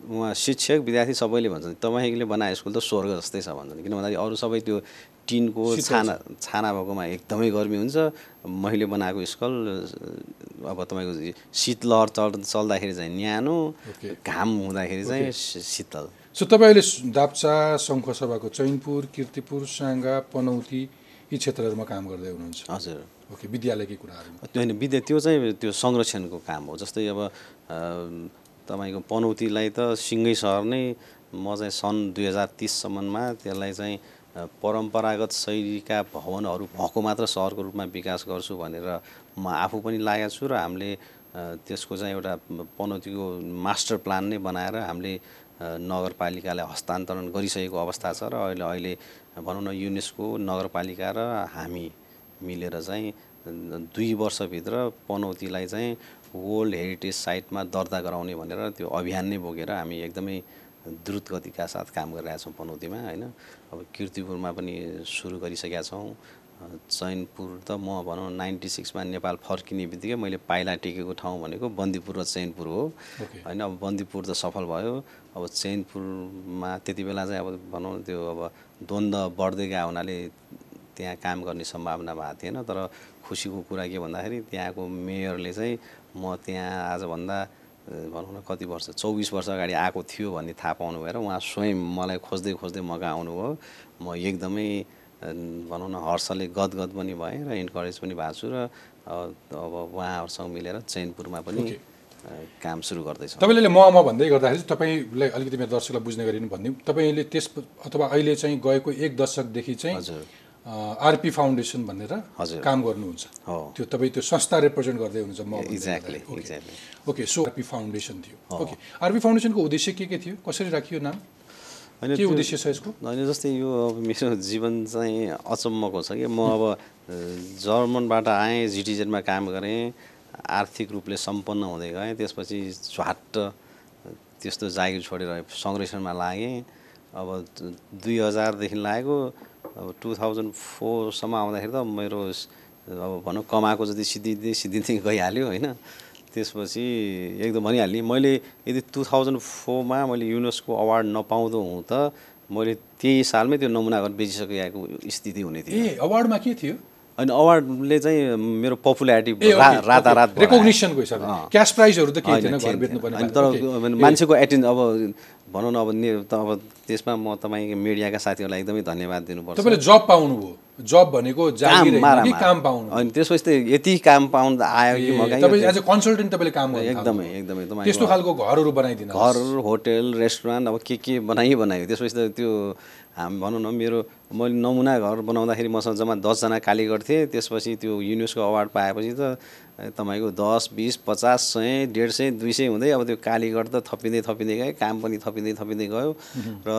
उहाँ शिक्षक विद्यार्थी सबैले भन्छन् तपाईँले बनाएको स्कुल त स्वर्ग जस्तै छ भन्छन्। किन भन्दाखेरि अरू सबै त्यो टिनको। छाना छाना भएकोमा एकदमै गर्मी हुन्छ। मैले बनाएको स्कुल अब तपाईँको शीतलहर चल चल्दाखेरि चाहिँ न्यानो। घाम हुँदाखेरि चाहिँ शीतल। सो तपाईँले दाप्चा सङ्खसभाको चैनपुर किर्तिपुर साङ्गा पनौती यी क्षेत्रहरूमा काम गर्दै हुनुहुन्छ। हजुर। ओके विद्यालयकै कुराहरू? त्यो होइन विद्या त्यो चाहिँ त्यो संरक्षणको काम हो। जस्तै अब तपाईँको पनौतीलाई त सिङ्गै सहर नै म चाहिँ सन् दुई हजार तिससम्ममा त्यसलाई चाहिँ परम्परागत शैलीका भवनहरू भएको मात्र सहरको रूपमा विकास गर्छु भनेर म आफू पनि लागेको छु र हामीले त्यसको चाहिँ एउटा पनौतीको मास्टर प्लान नै बनाएर हामीले नगरपालिकालाई हस्तान्तरण गरिसकेको अवस्था छ र अहिले अहिले भनौँ न युनेस्को नगरपालिका र हामी मिलेर चाहिँ दुई वर्षभित्र पनौतीलाई चाहिँ वर्ल्ड हेरिटेज साइटमा दर्ता गराउने भनेर त्यो अभियान नै बोकेर हामी एकदमै द्रुत गतिका साथ काम गरिरहेका छौँ पनौतीमा होइन। अब किर्तिपुरमा पनि सुरु गरिसकेका छौँ। चैनपुर त म भनौँ नाइन्टी सिक्समा नेपाल फर्किने बित्तिकै मैले पाइला टेकेको ठाउँ भनेको बन्दीपुर र चैनपुर हो। होइन अब बन्दीपुर त सफल भयो। अब चैनपुरमा त्यति बेला चाहिँ अब भनौँ त्यो अब द्वन्द्व बढ्दै गएको हुनाले त्यहाँ काम गर्ने सम्भावना भएको थिएन। तर खुसीको कुरा के भन्दाखेरि त्यहाँको मेयरले चाहिँ म त्यहाँ आजभन्दा भनौँ न कति वर्ष चौबिस वर्ष अगाडि आएको थियो भन्ने थाहा पाउनु भएर उहाँ स्वयं मलाई खोज्दै खोज्दै मगा आउनुभयो म एकदमै भनौँ न हर्षले गदगद पनि भएँ र इन्करेज पनि भएको छु र अब उहाँहरूसँग मिलेर चैनपुरमा पनि काम सुरु गर्दैछौँ। तपाईँले म म भन्दै गर्दाखेरि तपाईँलाई अलिकति मेरो दर्शकलाई बुझ्ने गरी भनिदिउँ तपाईँले त्यस अथवा अहिले चाहिँ गएको एक दशकदेखि चाहिँ हजुर। आरपी फाउन्डेसन भनेर हजुर। काम गर्नुहुन्छ। त्यो तपाईँ त्यो संस्था रिप्रेजेन्ट गर्दै हुनुहुन्छ म Exactly, गर्दाखेरि। ओके। सो आरपी फाउन्डेसन थियो। ओके आरपी फाउन्डेसनको उद्देश्य के के थियो? कसरी राखियो नाम? होइन के त्यो- उद्देश्य छ यसको? होइन जस्तै यो अब मेरो जीवन चाहिँ अचम्मको छ कि म अब जर्मनबाट आएँ जिटिजेडमा काम गरेँ। आर्थिक रूपले सम्पन्न हुँदै गएँ। त्यसपछि झ्वाट्ट त्यस्तो जागिर छोडेर सङ्ग्रेसनमा लागेँ। अब दुई हजारदेखि लागेको अब टु थाउजन्ड फोरसम्म आउँदाखेरि त मेरो अब भनौँ कमाएको जति सिद्धिँदै सिद्धिँदै गइहाल्यो होइन? त्यसपछि एकदम भनिहाल्ने मैले यदि टु थाउजन्ड फोरमा मैले युनेस्को अवार्ड नपाउँदो हुँ त मैले त्यही सालमै त्यो नमुना घर बेचिसकेको स्थिति हुने थियो। ए अवार्डमा के थियो? होइन अवार्डले चाहिँ मेरो पपुल्यारिटी रातारात। रेकग्निसनको हिसाबले। क्यास प्राइजहरू त केही थिएन घर बेच्नु। पर्ने। तर मान्छेको एटेन्ड अब भनौँ न अब ने- त अब त्यसमा म तपाईँ मिडियाका साथीहरूलाई एकदमै धन्यवाद दिनुपर्छ। तपाईँले जब पाउनुभयो जब भनेको काम पाउनु होइन त्यसपछि त यति काम पाउनु आयो कि एज अ कन्सल्टेन्ट तपाईँले काम एकदमै। एकदमै। तपाईँ त्यस्तो खालको घरहरू बनाइदिनु घर होटेल रेस्टुरेन्ट अब के के बनाइ बनायो। त्यसपछि त त्यो हाम भनौँ न मेरो मैले नमुना घर बनाउँदाखेरि मसँग जम्मा दसजना कालीगढ थिएँ। त्यसपछि त्यो युनेस्को अवार्ड पाएपछि त तपाईँको दस बिस पचास सय डेढ सय दुई सय हुँदै अब त्यो कालीगढ त थपिँदै थपिँदै गयो काम पनि थपिँदै थपिँदै गयो। र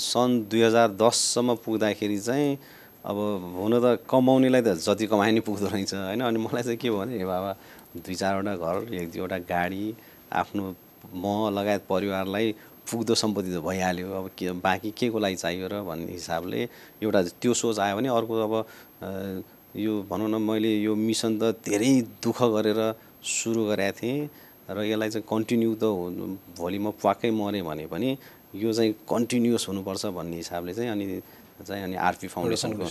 सन् दुई हजार दससम्म पुग्दाखेरि चाहिँ अब हुन त कमाउनेलाई त जति कमाए नि पुग्दो रहेछ होइन? अनि मलाई चाहिँ के भने ए बाबा दुई चारवटा घर एक दुईवटा गाडी आफ्नो म लगायत परिवारलाई पुग्दो सम्पत्ति त भइहाल्यो। अब के बाँकी के को लागि चाहियो र? भन्ने हिसाबले एउटा त्यो सोच आयो भने अर्को अब यो भनौँ न मैले यो मिसन त धेरै दुःख गरेर सुरु गरेको थिएँ र यसलाई चाहिँ कन्टिन्यू त भोलि म प्वाक्कै मरेँ भने पनि यो चाहिँ कन्टिन्युस हुनुपर्छ भन्ने हिसाबले चाहिँ अनि चाहिँ अनि आरपी फाउन्डेसनको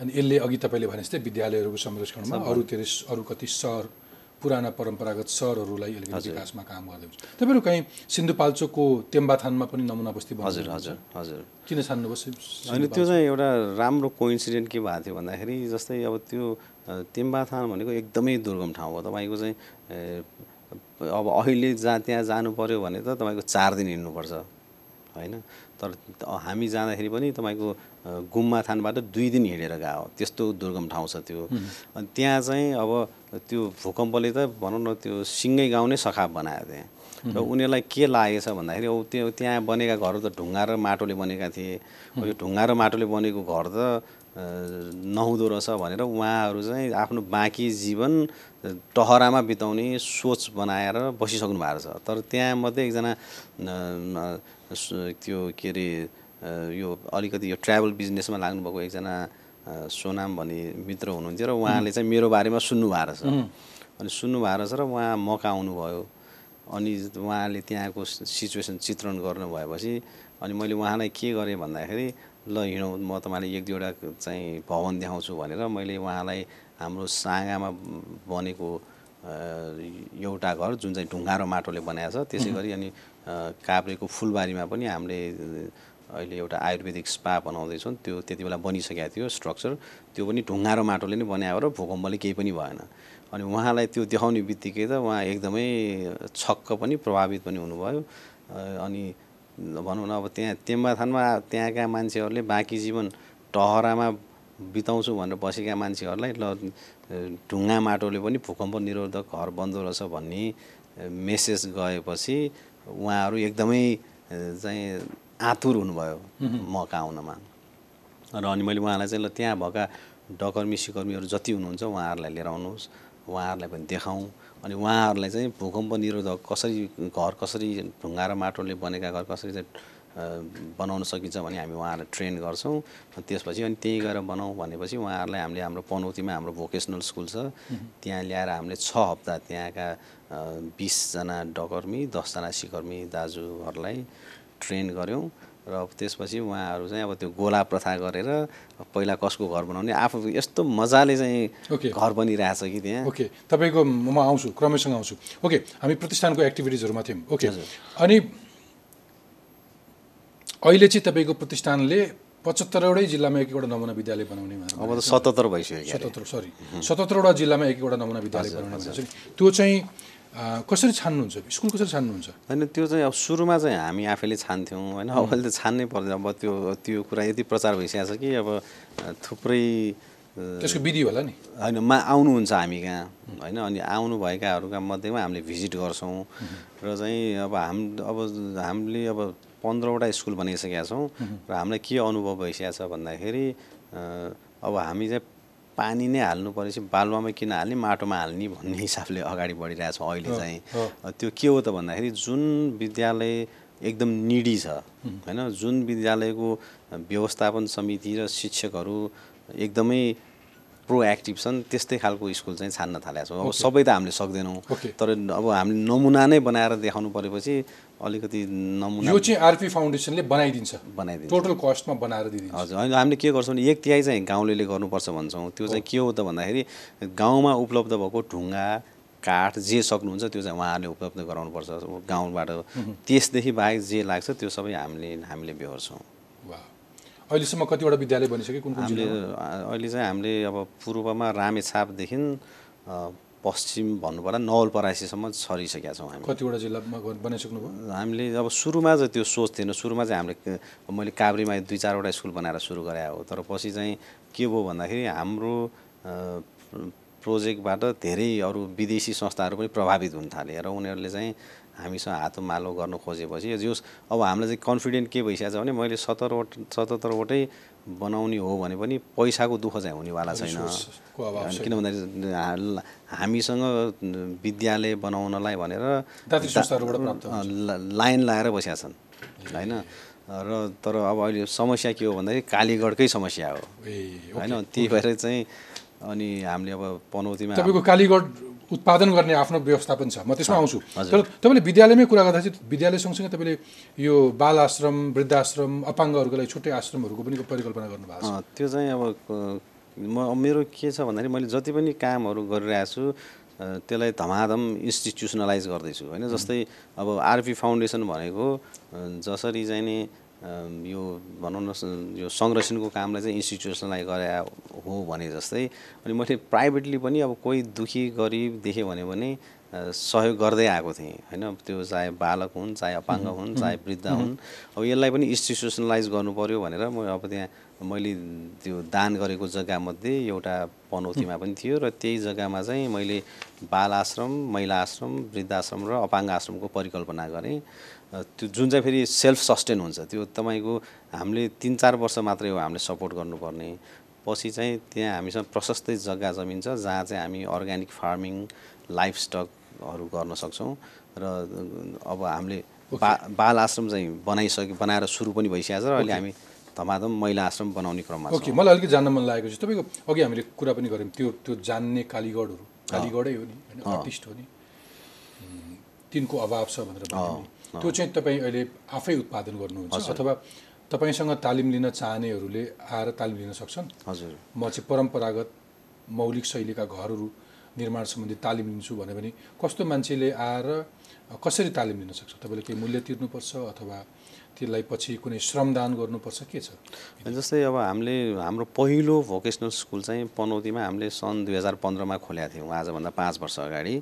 अनि यसले अघि तपाईँले भने जस्तै विद्यालयहरूको संरक्षणमा अरू धेरै अरू कति सहर पुराना परम्परागत सहरहरूलाई अलिकति विकासमा काम गर्दै हुन्छ। तपाईँहरू कहीँ सिन्धुपाल्चोकको तेम्बाथानमा पनि नमुना बस्ती हजुर हजुर हजुर। किन छान्नुभयो होइन त्यो चाहिँ एउटा राम्रो कोइन्सिडेन्ट के भएको थियो भन्दाखेरि जस्तै अब त्यो तेम्बाथान भनेको एकदमै दुर्गम ठाउँ हो। तपाईँको चाहिँ अब अहिले जहाँ त्यहाँ जानु पऱ्यो भने त तपाईँको चार दिन हिँड्नुपर्छ। होइन? तर हामी जाँदाखेरि पनि तपाईँको अ, गुम्मा थानबाट दुई दिन हिँडेर गयो त्यस्तो दुर्गम ठाउँ छ त्यो। अनि त्यहाँ चाहिँ अब त्यो भूकम्पले त भनौँ न त्यो सिङ्गै गाउँ नै सखाप बनायो त्यहाँ र उनीहरूलाई के लागेछ भन्दाखेरि अब त्यो त्यहाँ बनेका घरहरू त ढुङ्गा र माटोले बनेका थिए। यो ढुङ्गा र माटोले बनेको घर त नहुँदो रहेछ भनेर उहाँहरू चाहिँ आफ्नो बाँकी जीवन टहरामा बिताउने सोच बनाएर बसिसक्नु भएको छ। तर त्यहाँ मध्ये एकजना त्यो के अरे यो अलिकति यो ट्राभल बिजनेसमा लाग्नुभएको एकजना सोनाम भन्ने मित्र हुनुहुन्थ्यो र उहाँले चाहिँ मेरो बारेमा सुन्नु भएको रहेछ अनि सुन्नु भएको रहेछ र उहाँ मका आउनुभयो। अनि उहाँले त्यहाँको सिचुएसन चित्रण गर्नु भएपछि अनि मैले उहाँलाई के गरेँ भन्दाखेरि ल हिँडौँ म तपाईँलाई एक दुईवटा चाहिँ भवन देखाउँछु भनेर मैले उहाँलाई हाम्रो साँगामा बनेको एउटा घर जुन चाहिँ ढुङ्गा र माटोले बनाएको छ त्यसै गरी अनि काभ्रेको फुलबारीमा पनि हामीले अहिले एउटा आयुर्वेदिक स्पा बनाउँदैछौँ। त्यो त्यति बेला बनिसकेको थियो स्ट्रक्चर। त्यो पनि ढुङ्गा र माटोले नै बनाएको र भूकम्पले केही पनि भएन। अनि उहाँलाई त्यो देखाउने बित्तिकै त उहाँ एकदमै छक्क पनि प्रभावित पनि हुनुभयो। अनि भनौँ न अब त्यहाँ तेम्बाथानमा त्यहाँका मान्छेहरूले बाँकी जीवन टहरामा बिताउँछु भनेर बसेका मान्छेहरूलाई ल ढुङ्गा माटोले पनि भूकम्प निरोधक घर बन्दो रहेछ भन्ने मेसेज गएपछि उहाँहरू एकदमै चाहिँ आतुर हुनुभयो मका आउनमा। र अनि मैले उहाँलाई चाहिँ ल त्यहाँ भएका डकर्मी सिकर्मीहरू जति हुनुहुन्छ उहाँहरूलाई लिएर आउनुहोस् उहाँहरूलाई पनि देखाउँ। अनि उहाँहरूलाई चाहिँ भूकम्प निरोधक कसरी घर कसरी ढुङ्गा र माटोले बनेका घर कसरी चाहिँ बनाउन सकिन्छ भने हामी उहाँहरूलाई ट्रेन गर्छौँ। त्यसपछि अनि त्यहीँ गएर बनाऊँ भनेपछि उहाँहरूलाई हामीले हाम्रो पनौतीमा हाम्रो भोकेसनल स्कुल छ। त्यहाँ ल्याएर हामीले छ हप्ता त्यहाँका बिसजना डकर्मी दसजना सिकर्मी दाजुहरूलाई ट्रेन गऱ्यौँ र त्यसपछि उहाँहरू चाहिँ अब त्यो गोला प्रथा गरेर पहिला कसको घर बनाउने आफू यस्तो मजाले चाहिँ ओके। घर बनिरहेछ कि त्यहाँ। ओके तपाईँको म आउँछु क्रमैसँग आउँछु। ओके हामी प्रतिष्ठानको एक्टिभिटिजहरूमा थियौँ। ओके अनि अहिले चाहिँ तपाईँको प्रतिष्ठानले पचहत्तरवटै जिल्लामा एक एकवटा नमुना विद्यालय बनाउने अब त सतहत्तर भइसक्यो क्या सतहत्तर सरी। सतहत्तरवटा जिल्लामा एक एकवटा नमुना विद्यालय बनाउने त्यो चाहिँ कसरी छान्नुहुन्छ? स्कुल कसरी छान्नुहुन्छ? होइन त्यो चाहिँ अब सुरुमा चाहिँ हामी आफैले छान्थ्यौँ। होइन अब अहिले त छान्नै पर्दैन। अब त्यो त्यो कुरा यति प्रचार भइसकेको छ कि अब थुप्रै त्यसको विधि होला नि। होइन मा आउनुहुन्छ हामी कहाँ? होइन अनि आउनुभएकाहरूका मध्येमा हामीले भिजिट गर्छौँ। र चाहिँ अब हाम अब हामीले अब पन्ध्रवटा स्कुल बनाइसकेका छौँ। र हामीलाई के अनुभव भइसकेको छ भन्दाखेरि अब हामी चाहिँ पानी नै हाल्नु परेपछि बालुवामै किन हाल्ने माटोमा हाल्ने भन्ने हिसाबले अगाडि बढिरहेछौँ अहिले चाहिँ। त्यो के हो त भन्दाखेरि जुन विद्यालय एकदम निडी छ होइन? जुन विद्यालयको व्यवस्थापन समिति र शिक्षकहरू एकदमै प्रोएक्टिभ छन् त्यस्तै खालको स्कुल चाहिँ छान्न थालेका छौँ। अब सबै त हामीले सक्दैनौँ। तर अब हामीले नमुना नै बनाएर देखाउनु परेपछि अलिकति नमुना यो चाहिँ आरपी फाउन्डेसनले बनाइदिन्छ। बनाइदिन्छ। टोटल कस्टमा बनाएर दिइदिन्छ। हजुर होइन हामीले के गर्छौँ भने एक तिहाई चाहिँ गाउँलेले गर्नुपर्छ भन्छौँ। त्यो चाहिँ के हो त भन्दाखेरि गाउँमा उपलब्ध भएको ढुङ्गा काठ जे सक्नुहुन्छ त्यो चाहिँ उहाँहरूले उपलब्ध गराउनुपर्छ। गाउँबाट त्यसदेखि बाहेक जे लाग्छ त्यो सबै हामीले हामीले बेहोर्छौँ। अहिलेसम्म कतिवटा विद्यालय बनिसक्यो? कुन कुन अहिले चाहिँ हामीले अब पूर्वमा रामेछापदेखि पश्चिम भन्नु पर्दा नवलपरासीसम्म छरिसकेका छौँ हामी। कतिवटा जिल्लामा ग- बनाइसक्नु भयो हामीले अब सुरुमा चाहिँ त्यो सोच थिएन। सुरुमा चाहिँ हामीले मैले काभ्रेमा दुई चारवटा स्कुल बनाएर सुरु गरे हो। तर पछि चाहिँ के भयो भन्दाखेरि हाम्रो प्रोजेक्टबाट धेरै अरू विदेशी संस्थाहरू पनि प्रभावित हुन थाले र उनीहरूले चाहिँ हामीसँग हातो मालो गर्नु खोजेपछि जो अब हामीलाई चाहिँ कन्फिडेन्ट के भइसकेको छ भने मैले सत्तरवटा सतहत्तरवटै बनाउने हो भने पनि पैसाको दुःख चाहिँ हुनेवाला छैन। किन भन्दाखेरि हामीसँग विद्यालय बनाउनलाई भनेर लाइन लगाएर बसेका छन् होइन? र तर अब अहिले समस्या के हो भन्दाखेरि कालीगढकै समस्या हो। होइन? त्यही भएर चाहिँ अनि हामीले अब पनौतीमा तपाईँको कालीगढ उत्पादन गर्ने आफ्नो व्यवस्थापन छ। म त्यसमा आउँछु। तर तपाईँले विद्यालयमै कुरा गर्दा चाहिँ विद्यालय सँगसँगै तपाईँले यो बाल आश्रम वृद्धाश्रम अपाङ्गहरूको लागि छुट्टै आश्रमहरूको पनि परिकल्पना गर्नुभएको छ। त्यो चाहिँ अब म मेरो के छ भन्दाखेरि मैले जति पनि कामहरू गरिरहेको छु त्यसलाई धमाधम इन्स्टिट्युसनलाइज गर्दैछु। होइन जस्तै अब आरपी फाउन्डेसन भनेको जसरी चाहिँ नि यो भनौँ न यो संरक्षणको कामलाई चाहिँ इन्स्टिट्युसनलाइज गरे हो भने जस्तै अनि मैले प्राइभेटली पनि अब कोही दुखी गरिब देखेँ भने पनि सहयोग गर्दै आएको थिएँ होइन? त्यो चाहे बालक हुन् चाहे अपाङ्ग हुन् चाहे वृद्ध हुन् अब यसलाई पनि इन्स्टिट्युसनलाइज गर्नु पऱ्यो भनेर म अब त्यहाँ मैले त्यो दान गरेको जग्गामध्ये एउटा पनौतीमा पनि थियो र त्यही जग्गामा चाहिँ मैले बाल आश्रम महिला आश्रम वृद्धाश्रम र अपाङ्ग आश्रमको परिकल्पना गरेँ। त्यो जुन चाहिँ फेरि सेल्फ सस्टेन हुन्छ त्यो तपाईँको हामीले तिन चार वर्ष मात्रै हो हामीले सपोर्ट गर्नुपर्ने। पछि चाहिँ त्यहाँ हामीसँग प्रशस्तै जग्गा जमिन छ जहाँ चाहिँ हामी अर्ग्यानिक फार्मिङ लाइफ स्टकहरू गर्न सक्छौँ। र अब हामीले बा बाल आश्रम चाहिँ बनाइसके बनाएर सुरु पनि भइसकेको छ र अहिले हामी धमाधम महिला आश्रम बनाउने क्रममा ओके छौँ। मलाई अलिकति जान्न मन लागेको चाहिँ तपाईँको अघि हामीले कुरा पनि गऱ्यौँ त्यो त्यो जान्ने कालीगढहरू कालीगढै हो नि होइन आर्टिस्ट हो नि। तिनको अभाव छ भनेर। त्यो चाहिँ तपाईँ अहिले आफै उत्पादन गर्नुहुन्छ अथवा तपाईँसँग तालिम लिन चाहनेहरूले आएर तालिम लिन सक्छन्? हजुर। म चाहिँ परम्परागत मौलिक शैलीका घरहरू निर्माण सम्बन्धी तालिम लिन्छु भने पनि कस्तो मान्छेले आएर कसरी तालिम लिन सक्छ? तपाईँले केही मूल्य तिर्नुपर्छ अथवा त्यसलाई पछि कुनै श्रमदान गर्नुपर्छ? के छ? जस्तै अब हामीले हाम्रो पहिलो भोकेसनल स्कुल चाहिँ पनौतीमा हामीले सन् दुई हजार पन्ध्रमा खोलेका थियौँ। आजभन्दा पाँच वर्ष अगाडि।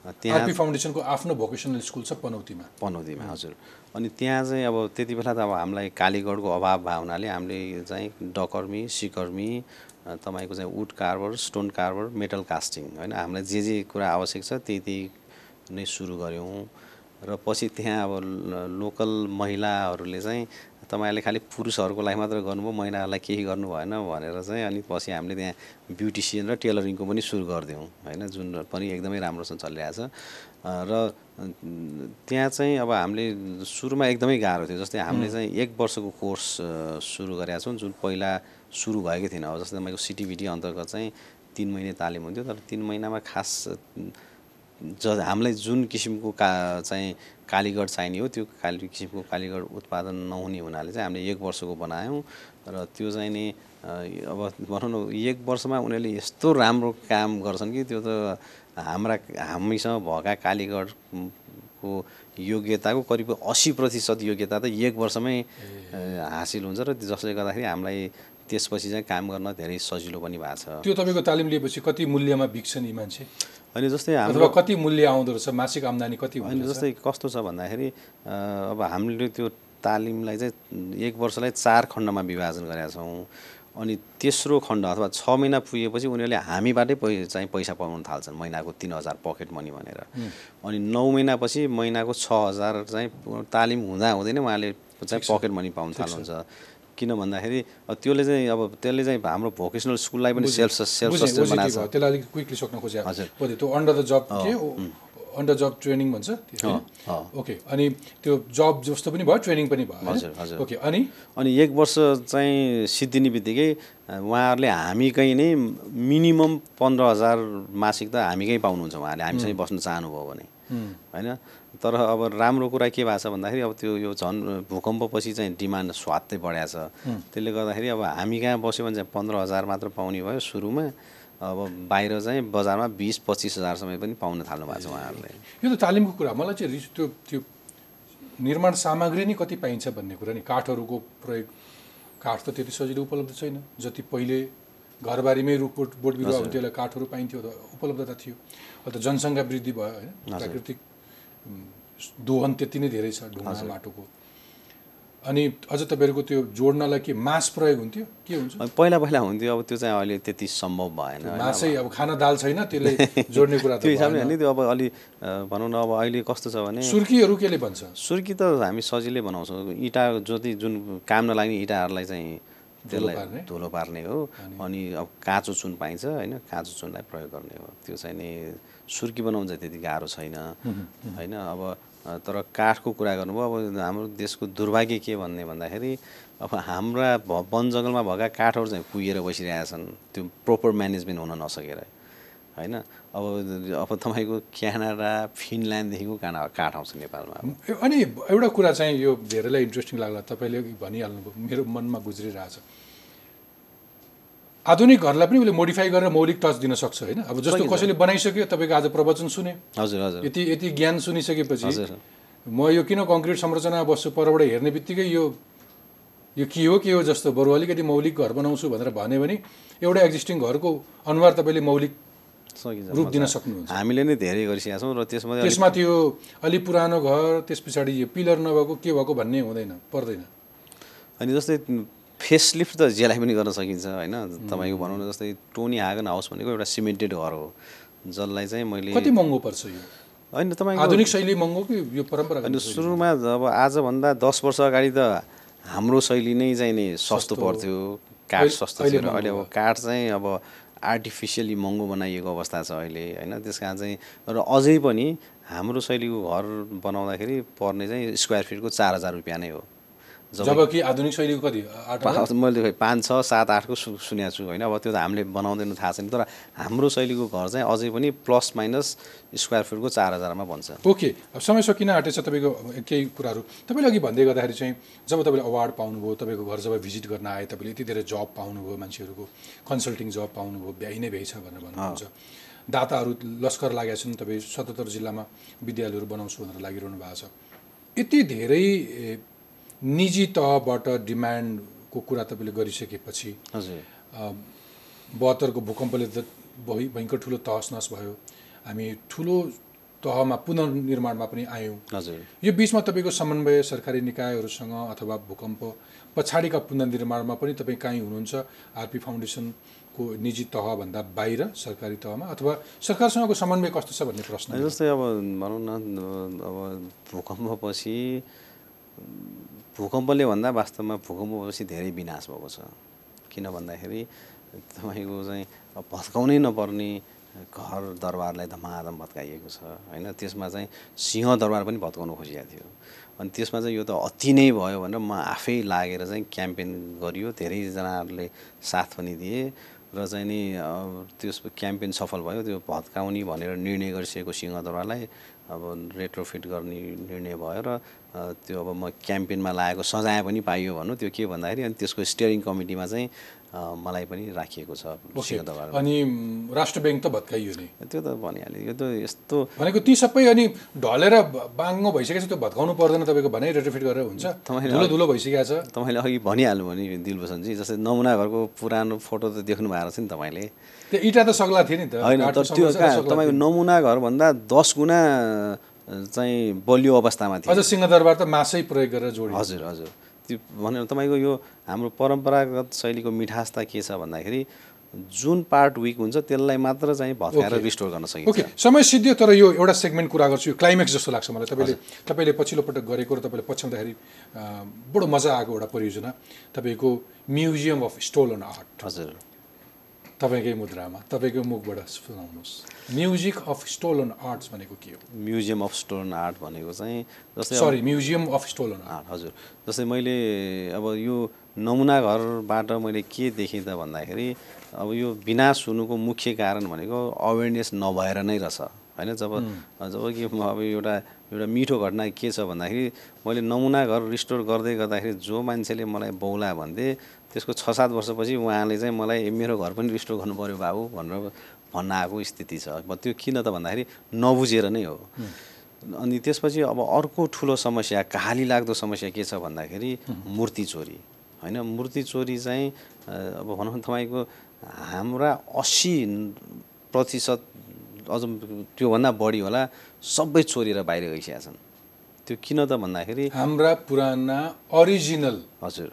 त्यहाँ फाउन्डेसनको आफ्नो भोकेसनल स्कुल छ पनौतीमा। पनौतीमा हजुर। अनि त्यहाँ चाहिँ अब त्यति बेला त अब हामीलाई कालीगढको अभाव भएको हुनाले हामीले चाहिँ डकर्मी सिकर्मी तपाईँको चाहिँ wood carver stone carver metal casting होइन? हामीलाई जे जे कुरा आवश्यक छ त्यही त्यही नै सुरु गऱ्यौँ। र पछि त्यहाँ अब लोकल महिलाहरूले चाहिँ तपाईँहरूले खालि पुरुषहरूको लागि मात्र गर्नुभयो महिलाहरूलाई केही गर्नु भएन भनेर चाहिँ अनि पछि हामीले त्यहाँ ब्युटिसियन र टेलरिङको पनि सुरु गरिदियौँ होइन? जुन पनि एकदमै राम्रोसँग चलिरहेछ। अ, र त्यहाँ चाहिँ अब हामीले सुरुमा एकदमै गाह्रो थियो। जस्तै हामीले चाहिँ एक वर्षको कोर्स सुरु गरेका छौँ। जुन पहिला सुरु भएकै थिएन। अब जस्तै तपाईँको सिटिभिटी अन्तर्गत चाहिँ तिन महिने तालिम हुन्थ्यो। तर तिन महिनामा खास ज हामीलाई जुन किसिमको का चाहिँ कालीगढ चाहिने हो त्यो काली किसिमको कालीगढ उत्पादन नहुने हुनाले चाहिँ हामीले एक वर्षको बनायौँ र त्यो चाहिँ नि अब भनौँ न एक वर्षमा उनीहरूले यस्तो राम्रो काम गर्छन् कि त्यो त हाम्रा हामीसँग भएका कालीगढको योग्यताको करिब अस्सी प्रतिशत योग्यता त एक वर्षमै हासिल हुन्छ र जसले गर्दाखेरि हामीलाई त्यसपछि चाहिँ काम गर्न धेरै सजिलो पनि भएको छ। त्यो तपाईँको तालिम लिएपछि कति मूल्यमा बिक्छन् यी मान्छे? अनि जस्तै हाम्रो कति मूल्य आउँदो रहेछ मासिक आम्दानी कति रहेछ? जस्तै कस्तो छ भन्दाखेरि अब हामीले त्यो तालिमलाई चाहिँ एक वर्षलाई चार खण्डमा विभाजन गरेका छौँ। अनि तेस्रो खण्ड अथवा छ महिना पुगेपछि उनीहरूले हामीबाटै पै चाहिँ पैसा पाउन थाल्छन् महिनाको तिन हजार पकेट मनी भनेर। अनि नौ महिनापछि महिनाको छ हजार चाहिँ तालिम हुँदा हुँदै नै उहाँले चाहिँ पकेट मनी पाउन थाल्नुहुन्छ। किन भन्दाखेरि त्यसले चाहिँ अब त्यसले चाहिँ हाम्रो भोकेसनल स्कुललाई पनि सेल्फ सेल्फ सस्टेन बनाएको छ। त्यसलाई अलिक क्विकली सोध्न खोजेँ हजुर। त्यो अन्डर द जब के अन्डर जब ट्रेनिङ भन्छ। ओके अनि त्यो जब जस्तो पनि भयो ट्रेनिङ पनि भयो? हजुर, हजुर। ओके अनि? अनि एक वर्ष चाहिँ सिद्धिने बित्तिकै उहाँहरूले हामीकै नै मिनिमम पन्ध्र हजार मासिक त हामीकै पाउनुहुन्छ उहाँहरूले। हामीसँग बस्न चाहनुभयो भने। होइन? तर अब राम्रो कुरा के भएको छ भन्दाखेरि अब त्यो यो झन् भूकम्पपछि चाहिँ डिमान्ड स्वात्तै बढाएको छ। त्यसले गर्दाखेरि अब हामी कहाँ बस्यो भने चाहिँ पन्ध्र हजार मात्र पाउने भयो सुरुमा। अब बाहिर चाहिँ बजारमा बिस पच्चिस हजारसम्म पनि पाउन थाल्नु भएको छ उहाँहरूले। यो त तालिमको कुरा मलाई चाहिँ रिस त्यो त्यो निर्माण सामग्री नै कति पाइन्छ भन्ने कुरा नि। काठहरूको प्रयोग काठ त त्यति सजिलो उपलब्ध छैन। जति पहिले घरबारीमै रुख बोट बिरुवा हुन्थ्यो त्यसलाई काठहरू पाइन्थ्यो त उपलब्धता थियो। अहिले त जनसङ्ख्या वृद्धि भयो होइन? प्राकृतिक दोहन त्यति नै धेरै छ ढुङ्गा माटोको। अनि अझ तपाईँहरूको त्यो जोड्नलाई के मास प्रयोग हुन्थ्यो? के हुन्छ? पहिला पहिला हुन्थ्यो अब त्यो चाहिँ अहिले त्यति सम्भव भएन। मासै अब खाना दाल छैन त्यसले जोड्ने कुरा त्यो हिसाबले। होइन त्यो अब अलि भनौँ न अब अहिले कस्तो छ भने सुर्कीहरू केले भन्छ? सुर्की त हामी सजिलै बनाउँछौँ। इँटा जति जुन काम नलाग्ने इँटाहरूलाई चाहिँ त्यसलाई? धुलो पार्ने। हो। अनि अब काँचो चुन पाइन्छ होइन काँचो चुनलाई प्रयोग गर्ने हो। त्यो चाहिँ नि सुर्की बनाउनु चाहिँ त्यति गाह्रो छैन। होइन अब तर काठको कुरा गर्नुभयो अब हाम्रो देशको दुर्भाग्य के भन्ने भन्दाखेरि अब हाम्रा भ- वन जङ्गलमा भएका काठहरू चाहिँ कुहिएर बसिरहेका छन् त्यो प्रोपर म्यानेजमेन्ट हुन नसकेर। होइन अब अब तपाईँको क्यानाडा फिनल्यान्डदेखिको काना काठ आउँछ नेपालमा अनि एउटा कुरा चाहिँ यो धेरैलाई इन्ट्रेस्टिङ लाग्ला तपाईँले भनिहाल्नुभयो मेरो मनमा गुज्रिरहेछ आधुनिक घरलाई पनि उसले मोडिफाई गरेर मौलिक टच दिन सक्छ होइन? अब जस्तो कसैले बनाइसक्यो तपाईँको आज प्रवचन सुने हजुर हजुर। यति यति ज्ञान सुनिसकेपछि म यो किन कङ्क्रिट संरचना बस्छु परबाट हेर्ने बित्तिकै यो यो के हो के हो जस्तो बरु अलिकति मौलिक घर बनाउँछु भनेर भन्यो भने एउटा एक्जिस्टिङ घरको अनुहार तपाईँले मौलिक रूप दिन सक्नुहुन्छ। हामीले नै धेरै गरिसकेका छौँ र त्यसमा त्यसमा त्यो अलि पुरानो घर त्यस पछाडि यो पिलर नभएको के भएको भन्ने हुँदैन पर्दैन। अनि जस्तै फेसलिफ्ट त जेलाई पनि गर्न सकिन्छ होइन? तपाईँको भनौँ न जस्तै टोनी हागन हाउस भनेको एउटा सिमेन्टेड घर हो जसलाई चाहिँ मैले कति महँगो पर्छ यो? होइन तपाईँको आधुनिक शैली महँगो कि यो परम्परागत अनि सुरुमा अब आजभन्दा दस वर्ष अगाडि त हाम्रो शैली नै चाहिँ नि सस्तो पर्थ्यो काठ सस्तो थियो अहिले अब काठ चाहिँ अब आर्टिफिसियली महँगो बनाइएको अवस्था छ अहिले होइन? त्यस कारण चाहिँ र अझै पनि हाम्रो शैलीको घर बनाउँदाखेरि पर्ने चाहिँ स्क्वायर फिटको चार हजार रुपियाँ नै हो। जबकि आधुनिक शैलीको कति? मैले खै पाँच छ सात आठको सु सुनेको छु होइन। अब त्यो त हामीले बनाउँदैन थाहा छैन। तर हाम्रो शैलीको घर चाहिँ अझै पनि प्लस माइनस स्क्वायर फिटको चार हजारमा बन्छ। ओके। अब समय सकिन आँटेछ तपाईँको केही कुराहरू। तपाईँले अघि भन्दै गर्दाखेरि चाहिँ जब तपाईँले अवार्ड पाउनुभयो तपाईँको घर जब भिजिट गर्न आए तपाईँले यति धेरै जब पाउनुभयो मान्छेहरूको कन्सल्टिङ जब पाउनुभयो भ्याइ नै भ्याइ छ भनेर भन्नुहुन्छ। दाताहरू लस्कर लागेका छन् तपाईँ सतहत्तर जिल्लामा विद्यालयहरू बनाउँछु भनेर लागिरहनु भएको छ। यति धेरै निजी तहबाट डिमान्डको कुरा तपाईँले गरिसकेपछि हजुर। बहत्तरको भूकम्पले त भयङ्कर ठुलो तहस नहस भयो। हामी ठुलो तहमा पुनर्निर्माणमा पनि आयौँ। हजुर। यो बिचमा तपाईँको समन्वय सरकारी निकायहरूसँग अथवा भूकम्प पछाडिका पुनर्निर्माणमा पनि तपाईँ कहीँ हुनुहुन्छ आरपी फाउन्डेसनको निजी तहभन्दा बाहिर सरकारी तहमा अथवा सरकारसँगको समन्वय कस्तो छ भन्ने प्रश्न। जस्तै अब भनौँ न अब भूकम्पपछि भूकम्पले भन्दा वास्तवमा भूकम्पपछि धेरै विनाश भएको छ। किन भन्दाखेरि तपाईँको चाहिँ भत्काउनै नपर्ने घर दरबारलाई धमाधम भत्काइएको छ होइन? त्यसमा चाहिँ सिंह दरबार पनि भत्काउनु खोजिएको थियो। अनि त्यसमा चाहिँ यो त अति नै भयो भनेर म आफै लागेर चाहिँ क्याम्पेन गरियो धेरैजनाहरूले साथ पनि दिए र चाहिँ नि त्यस क्याम्पेन सफल भयो। त्यो भत्काउने भनेर निर्णय गरिसकेको सिंहदरबारलाई अब रेट्रोफिट गर्ने निर्णय भयो र त्यो अब म क्याम्पेनमा लागेको सजाय पनि पाइयो भनौँ त्यो के भन्दाखेरि अनि त्यसको स्टियरिङ कमिटीमा चाहिँ मलाई पनि राखिएको छ अनि राष्ट्र ब्याङ्क त भत्काइयो नि? त्यो त भनिहालेँ। यो त यस्तो भनेको ती सबै अनि ढलेर बाङ्गो भइसकेपछि त्यो भत्काउनु पर्दैन तपाईँको भनाइ रेट्रोफिट गरेर हुन्छ। धुलो धुलो भइसकेको छ। तपाईँले अघि भनिहाल्नु भने दिलभूषणजी जस्तै नमुना घरको पुरानो फोटो त देख्नु भएको रहेछ नि तपाईँले। त्यो इँटा त सग्ला थियो नि त। होइन त्यो तपाईँको नमुना घरभन्दा दस गुणा चाहिँ बलियो अवस्थामा थियो। अझ सिंहदरबार त मासै प्रयोग गरेर जोडियो। हजुर हजुर। भनेर तपाईँको यो हाम्रो परम्परागत शैलीको मिठास त के छ भन्दाखेरि जुन पार्ट विक हुन्छ त्यसलाई मात्र चाहिँ भत्काएर। रिस्टोर गर्न सकिन्छ। ओके समय सिद्धियो तर यो एउटा सेगमेन्ट कुरा गर्छु। यो क्लाइमेक्स जस्तो लाग्छ मलाई। तपाईँले तपाईँले पछिल्लो पटक गरेको र तपाईँले पछ्याउँदाखेरि बडो मजा आएको एउटा परियोजना। तपाईँको म्युजियम अफ स्टोलन आर्ट हजुर। तपाईँकै मुद्रामा तपाईँकै मुखबाट सुनाउनुहोस्। म्युजिक अफ स्टोलन आर्ट्स भनेको के हो? म्युजियम अफ स्टोन आर्ट भनेको चाहिँ जस्तै sorry museum of stolen art. हजुर जस्तै मैले अब यो नमुना घरबाट मैले के देखेँ त भन्दाखेरि अब यो विनाश हुनुको मुख्य कारण भनेको अवेरनेस नभएर नै रहेछ। होइन जब जब कि अब एउटा एउटा मिठो घटना के छ भन्दाखेरि मैले नमुना घर रिस्टोर गर्दै गर्दाखेरि जो मान्छेले मलाई बौला भन्थे त्यसको छ सात वर्षपछि उहाँले चाहिँ मलाई "ए, मेरो घर पनि रिस्टोर गर्नु पऱ्यो बाबु भनेर भन्न आएको स्थिति छ। अब त्यो किन त भन्दाखेरि नबुझेर नै हो। अनि त्यसपछि अब अर्को ठुलो समस्या कहाली लाग्दो समस्या के छ भन्दाखेरि मूर्ति चोरी। होइन मूर्ति चोरी चाहिँ अब भनौँ न तपाईँको हाम्रा अस्सी प्रतिशत अझ त्योभन्दा बढी होला सबै चोरेर बाहिर गइसकेका छन्। त्यो किन त भन्दाखेरि हाम्रा पुराना अरिजिनल हजुर।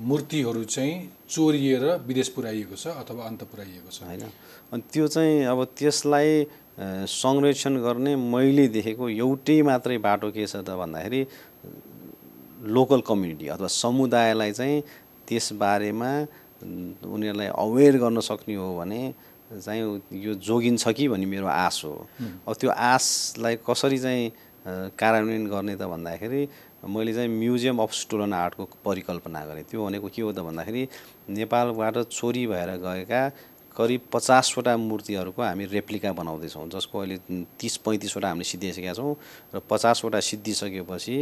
मूर्तिहरू चाहिँ चोरिएर विदेश पुर्याइएको छ अथवा अन्त पुर्याइएको छ। होइन। अनि त्यो चाहिँ अब त्यसलाई संरक्षण गर्ने मैले देखेको एउटै मात्रै बाटो के छ त भन्दाखेरि लोकल कम्युनिटी अथवा समुदायलाई चाहिँ त्यसबारेमा उनीहरूलाई अवेर गर्न सक्ने हो भने चाहिँ यो जोगिन्छ कि भन्ने मेरो आश हो। अब त्यो आशलाई कसरी चाहिँ कार्यान्वयन गर्ने त भन्दाखेरि मैले चाहिँ म्युजियम अफ स्टोलन आर्टको परिकल्पना गरेँ। त्यो भनेको के हो त भन्दाखेरि नेपालबाट चोरी भएर गएका करिब पचासवटा मूर्तिहरूको हामी रेप्लिका बनाउँदैछौँ जसको अहिले तिस पैँतिसवटा हामीले सिद्धिसकेका छौँ र पचासवटा सिद्धिसकेपछि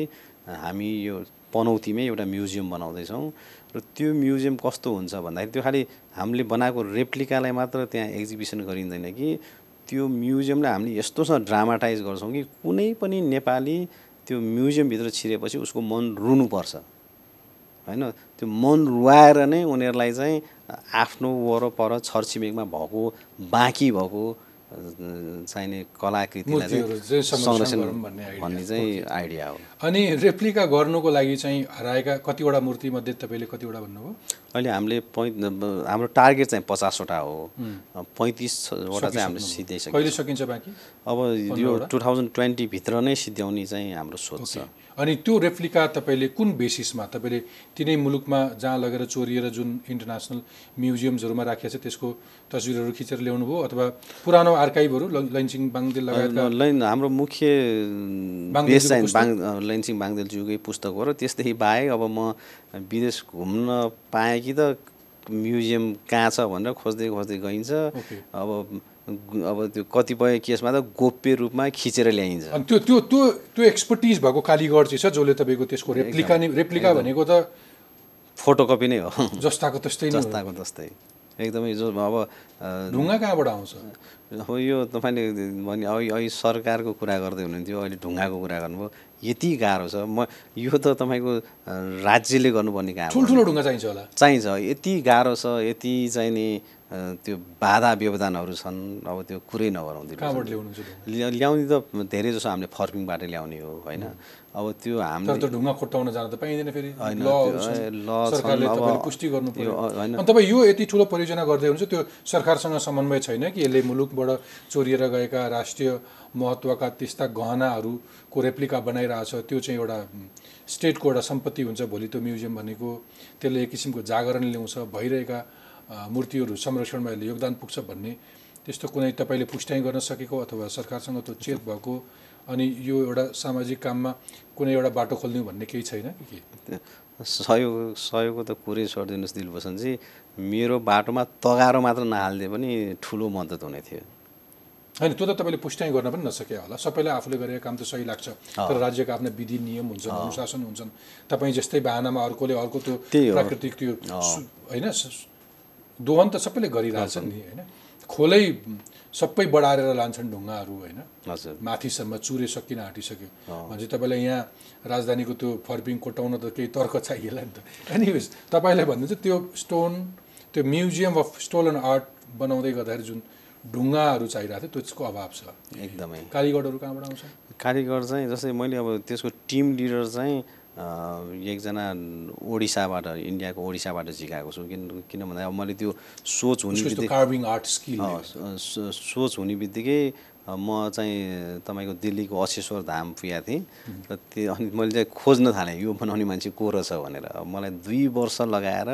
हामी यो पनौतीमै एउटा म्युजियम बनाउँदैछौँ। र त्यो म्युजियम कस्तो हुन्छ भन्दाखेरि त्यो खालि हामीले बनाएको रेप्लिकालाई मात्र त्यहाँ एक्जिबिसन गरिँदैन कि त्यो म्युजियमलाई हामीले यस्तोसँग ड्रामाटाइज गर्छौँ कि कुनै पनि नेपाली त्यो म्युजियमभित्र छिरेपछि उसको मन रुनुपर्छ। होइन? त्यो मन रुवाएर नै उनीहरूलाई चाहिँ आफ्नो वरपर छरछिमेकमा भएको बाँकी भएको चाहिने कलाकृतिलाई चाहिँ संरक्षण। भन्ने चाहिँ आइडिया हो। अनि रेप्लिका गर्नुको लागि चाहिँ हराएका कतिवटा मूर्तिमध्ये तपाईँले कतिवटा भन्नुभयो? अहिले हामीले पै हाम्रो टार्गेट चाहिँ पचासवटा हो। पैँतिसवटा चाहिँ हामीले सिद्धाइसक्यौँ कहिले सकिन्छ बाँकी? अब यो टु थाउजन्ड ट्वेन्टीभित्र नै सिद्ध्याउने चाहिँ हाम्रो सोच छ। अनि त्यो रेप्लिका तपाईँले कुन बेसिसमा तपाईँले तिनै मुलुकमा जहाँ लगेर चोरिएर जुन इन्टरनेसनल म्युजियम्सहरूमा राखिएको छ त्यसको तस्विरहरू खिचेर ल्याउनु भयो अथवा पुरानो आर्काइभहरू लैनसिङ बाङदेल लगायतका? लैन हाम्रो मुख्य लैनसिङ बाङदेलज्यूकै पुस्तक हो र त्यसदेखि बाहेक अब म विदेश घुम्न पाएँ कि त म्युजियम कहाँ छ भनेर खोज्दै खोज्दै गइन्छ। अब अब त्यो कतिपय केसमा त गोप्य रूपमा खिचेर ल्याइन्छ। अनि त्यो त्यो त्यो त्यो एक्सपर्टिज भएको कालीगढ चाहिँ छ जसले तपाईँको त्यसको रेप्लिका नै रेप्लिका भनेको त फोटोकपी नै हो। जस्ताको त्यस्तै हो। जस्ताको जस्तै एकदमै जो अब ढुङ्गा कहाँबाट आउँछ? अब यो तपाईँले भने अहिले अहिले सरकारको कुरा गर्दै हुनुहुन्थ्यो अहिले ढुङ्गाको कुरा गर्नुभयो। यति गाह्रो छ। म यो त तपाईँको राज्यले गर्नुपर्ने काम हो। ठुल्ठुलो ढुङ्गा चाहिन्छ होला। चाहिन्छ। यति गाह्रो छ यति चाहिँ नि त्यो बाधा व्यवधानहरू छन्। अब त्यो कुरै नगराउँदै ल्याउने त धेरै जसो हामीले फर्मिङबाट ल्याउने हो होइन। अब त्यो हामीले ढुङ्गा खोटाउन जान त पाइँदैन फेरि। होइन, तपाईँ यो यति ठुलो परियोजना गर्दै हुनुहुन्छ त्यो सरकारसँग समन्वय छैन कि? यसले मुलुकबाट चोरिएर गएका राष्ट्रिय महत्त्वका त्यस्ता गहनाहरूको रेप्लिका बनाइरहेछ त्यो चाहिँ एउटा स्टेटको एउटा सम्पत्ति हुन्छ भोलि त्यो म्युजियम भनेको। त्यसले एक किसिमको जागरण ल्याउँछ भइरहेका मूर्तिहरू संरक्षणमा यसले योगदान पुग्छ भन्ने त्यस्तो कुनै तपाईँले पुष्टाइ गर्न सकेको अथवा सरकारसँग त्यो चेत भएको अनि यो एउटा सामाजिक काममा कुनै एउटा बाटो खोल्ने भन्ने केही छैन कि सहयोग सहयोगको त कुरै छोडिदिनुहोस् दिलभूषणजी। मेरो बाटोमा तगारो मात्र नहालिदिए पनि ठुलो मद्दत हुने थियो। होइन त्यो त तपाईँले पुष्टाइ गर्न पनि नसके होला। सबैलाई आफूले गरेको काम त सही लाग्छ। तर राज्यका आफ्ना विधि नियम हुन्छन् अनुशासन हुन्छन्। तपाईँ जस्तै बाहनामा अर्कोले अर्को त्यो। प्राकृतिक त्यो होइन दोहन त सबैले गरिरहेछन् नि होइन? खोलै सबै बढाएर लान्छन् ढुङ्गाहरू होइन? हजुर। माथिसम्म चुरे सकिन आँटिसक्यो भनेपछि तपाईँलाई यहाँ राजधानीको त्यो फर्पिङ कोटाउन त केही तर्क चाहिएला नि त। एनिवेज तपाईँलाई भन्नुहुन्छ त्यो स्टोन त्यो म्युजियम अफ स्टोलन आर्ट बनाउँदै गर्दाखेरि जुन ढुङ्गाहरू चाहिरहेको थियो त्यसको अभाव छ। एकदमै। कारिगरहरू कहाँबाट आउँछ? कारिगर चाहिँ जस्तै मैले अब त्यसको टिम लिडर चाहिँ एकजना ओडिसाबाट इन्डियाको ओडिसाबाट झिकाएको छु। किन किन भन्दा अब मैले त्यो सोच हुने बित्तिकै सोच हुने बित्तिकै म चाहिँ तपाईँको दिल्लीको अशेश्वर धाम पुगेको थिएँ। र त्यो अनि मैले चाहिँ खोज्न थालेँ यो बनाउने मान्छे को रहेछ भनेर। मलाई दुई वर्ष लगाएर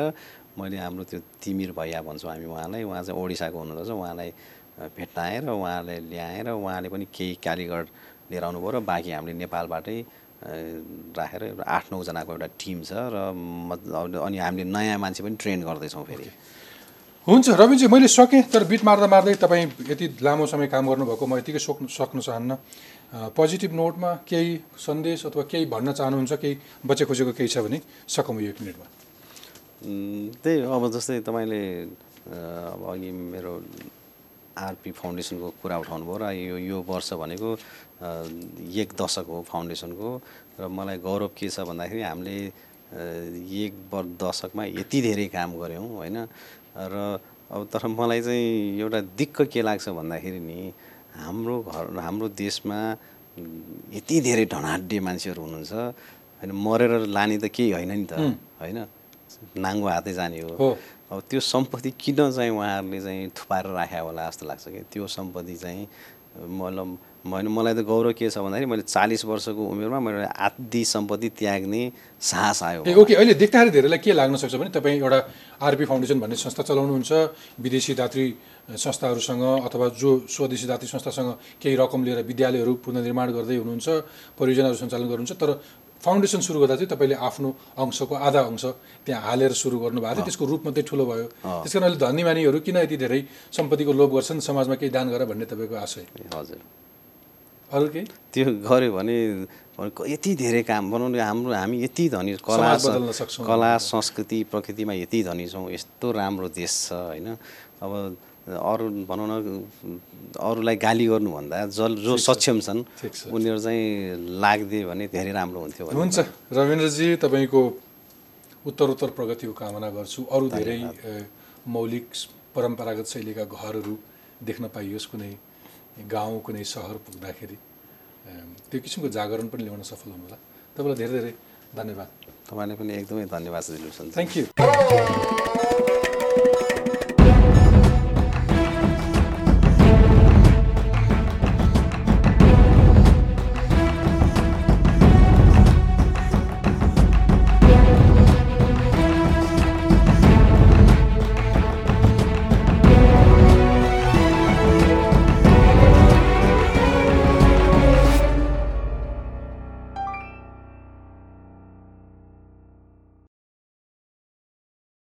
मैले हाम्रो त्यो तिमिर भैया भन्छौँ हामी उहाँलाई उहाँ चाहिँ ओडिसाको हुनुहुँदो रहेछ। उहाँलाई आएर उहाँलाई ल्याएर उहाँले पनि केही कारिगर लिएर आउनुभयो र बाँकी हामीले नेपालबाटै राखेर एउटा आठ नौजनाको एउटा टिम छ र अनि हामीले नयाँ मान्छे पनि ट्रेन गर्दैछौँ फेरि। हुन्छ रविजी मैले सकेँ तर बिट मार्दा मार्दै तपाईँ यति लामो समय काम गर्नुभएको म यतिकै सोक्नु सक्न चाहन्न। पोजिटिभ नोटमा केही सन्देश अथवा केही भन्न चाहनुहुन्छ केही बचे खोजेको केही छ भने सकौँ यो एक मिनटमा। त्यही अब जस्तै तपाईँले अब अघि मेरो आरपी फाउन्डेसनको कुरा उठाउनु भयो र यो यो वर्ष भनेको एक दशक हो फाउन्डेसनको र मलाई गौरव के छ भन्दाखेरि हामीले एक दशकमा यति धेरै काम गऱ्यौँ होइन? र अब तर मलाई चाहिँ एउटा दिक्क के लाग्छ भन्दाखेरि नि हाम्रो घर हाम्रो देशमा यति धेरै धनाढ्य मान्छेहरू हुनुहुन्छ होइन? मरेर लाने त केही होइन नि त होइन? नाङ्गो हातै जाने हो। अब त्यो सम्पत्ति किन चाहिँ उहाँहरूले चाहिँ थुपारेर राख्या होला जस्तो लाग्छ कि? त्यो सम्पत्ति चाहिँ मतलब मैले मलाई त गौरव के छ भन्दाखेरि मैले चालिस वर्षको उमेरमा मैले आदि सम्पत्ति त्याग्ने साहस आयो ओके अहिले देख्दाखेरि धेरैलाई के लाग्न सक्छ भने तपाईँ एउटा आरपी फाउन्डेसन भन्ने संस्था चलाउनुहुन्छ विदेशी दात्री संस्थाहरूसँग अथवा जो स्वदेशी दात्री संस्थासँग केही रकम लिएर विद्यालयहरू पुनर्निर्माण गर्दै हुनुहुन्छ परियोजनाहरू सञ्चालन गर्नुहुन्छ तर फाउन्डेसन सुरु गर्दा चाहिँ तपाईँले आफ्नो अंशको आधा अंश त्यहाँ हालेर सुरु गर्नुभएको थियो। त्यसको रूप मात्रै ठुलो भयो। त्यस कारण अहिले धनीमानीहरू किन यति धेरै सम्पत्तिको लोभ गर्छन्? समाजमा केही दान गर भन्ने तपाईँको आशय हजुर। अरू केही? त्यो गऱ्यो भने यति धेरै काम बनाउने हाम्रो हामी यति धनी कला। कला संस्कृति प्रकृतिमा यति धनी छौँ यस्तो राम्रो देश छ होइन? अब अरू भनौँ न अरूलाई गाली गर्नुभन्दा जल जो सक्षम छन् ठिक छ। उनीहरू चाहिँ लाग्दिए भने धेरै राम्रो हुन्थ्यो हुन्छ। रविन्द्रजी तपाईँको उत्तरोत्तर प्रगतिको कामना गर्छु। अरू धेरै मौलिक परम्परागत शैलीका घरहरू देख्न पाइयोस् कुनै गाउँ कुनै सहर पुग्दाखेरि। त्यो किसिमको जागरण पनि ल्याउन सफल हुनुहोला तपाईँलाई धेरै धेरै धन्यवाद। तपाईँलाई पनि एकदमै धन्यवाद दिनु थ्याङ्क यू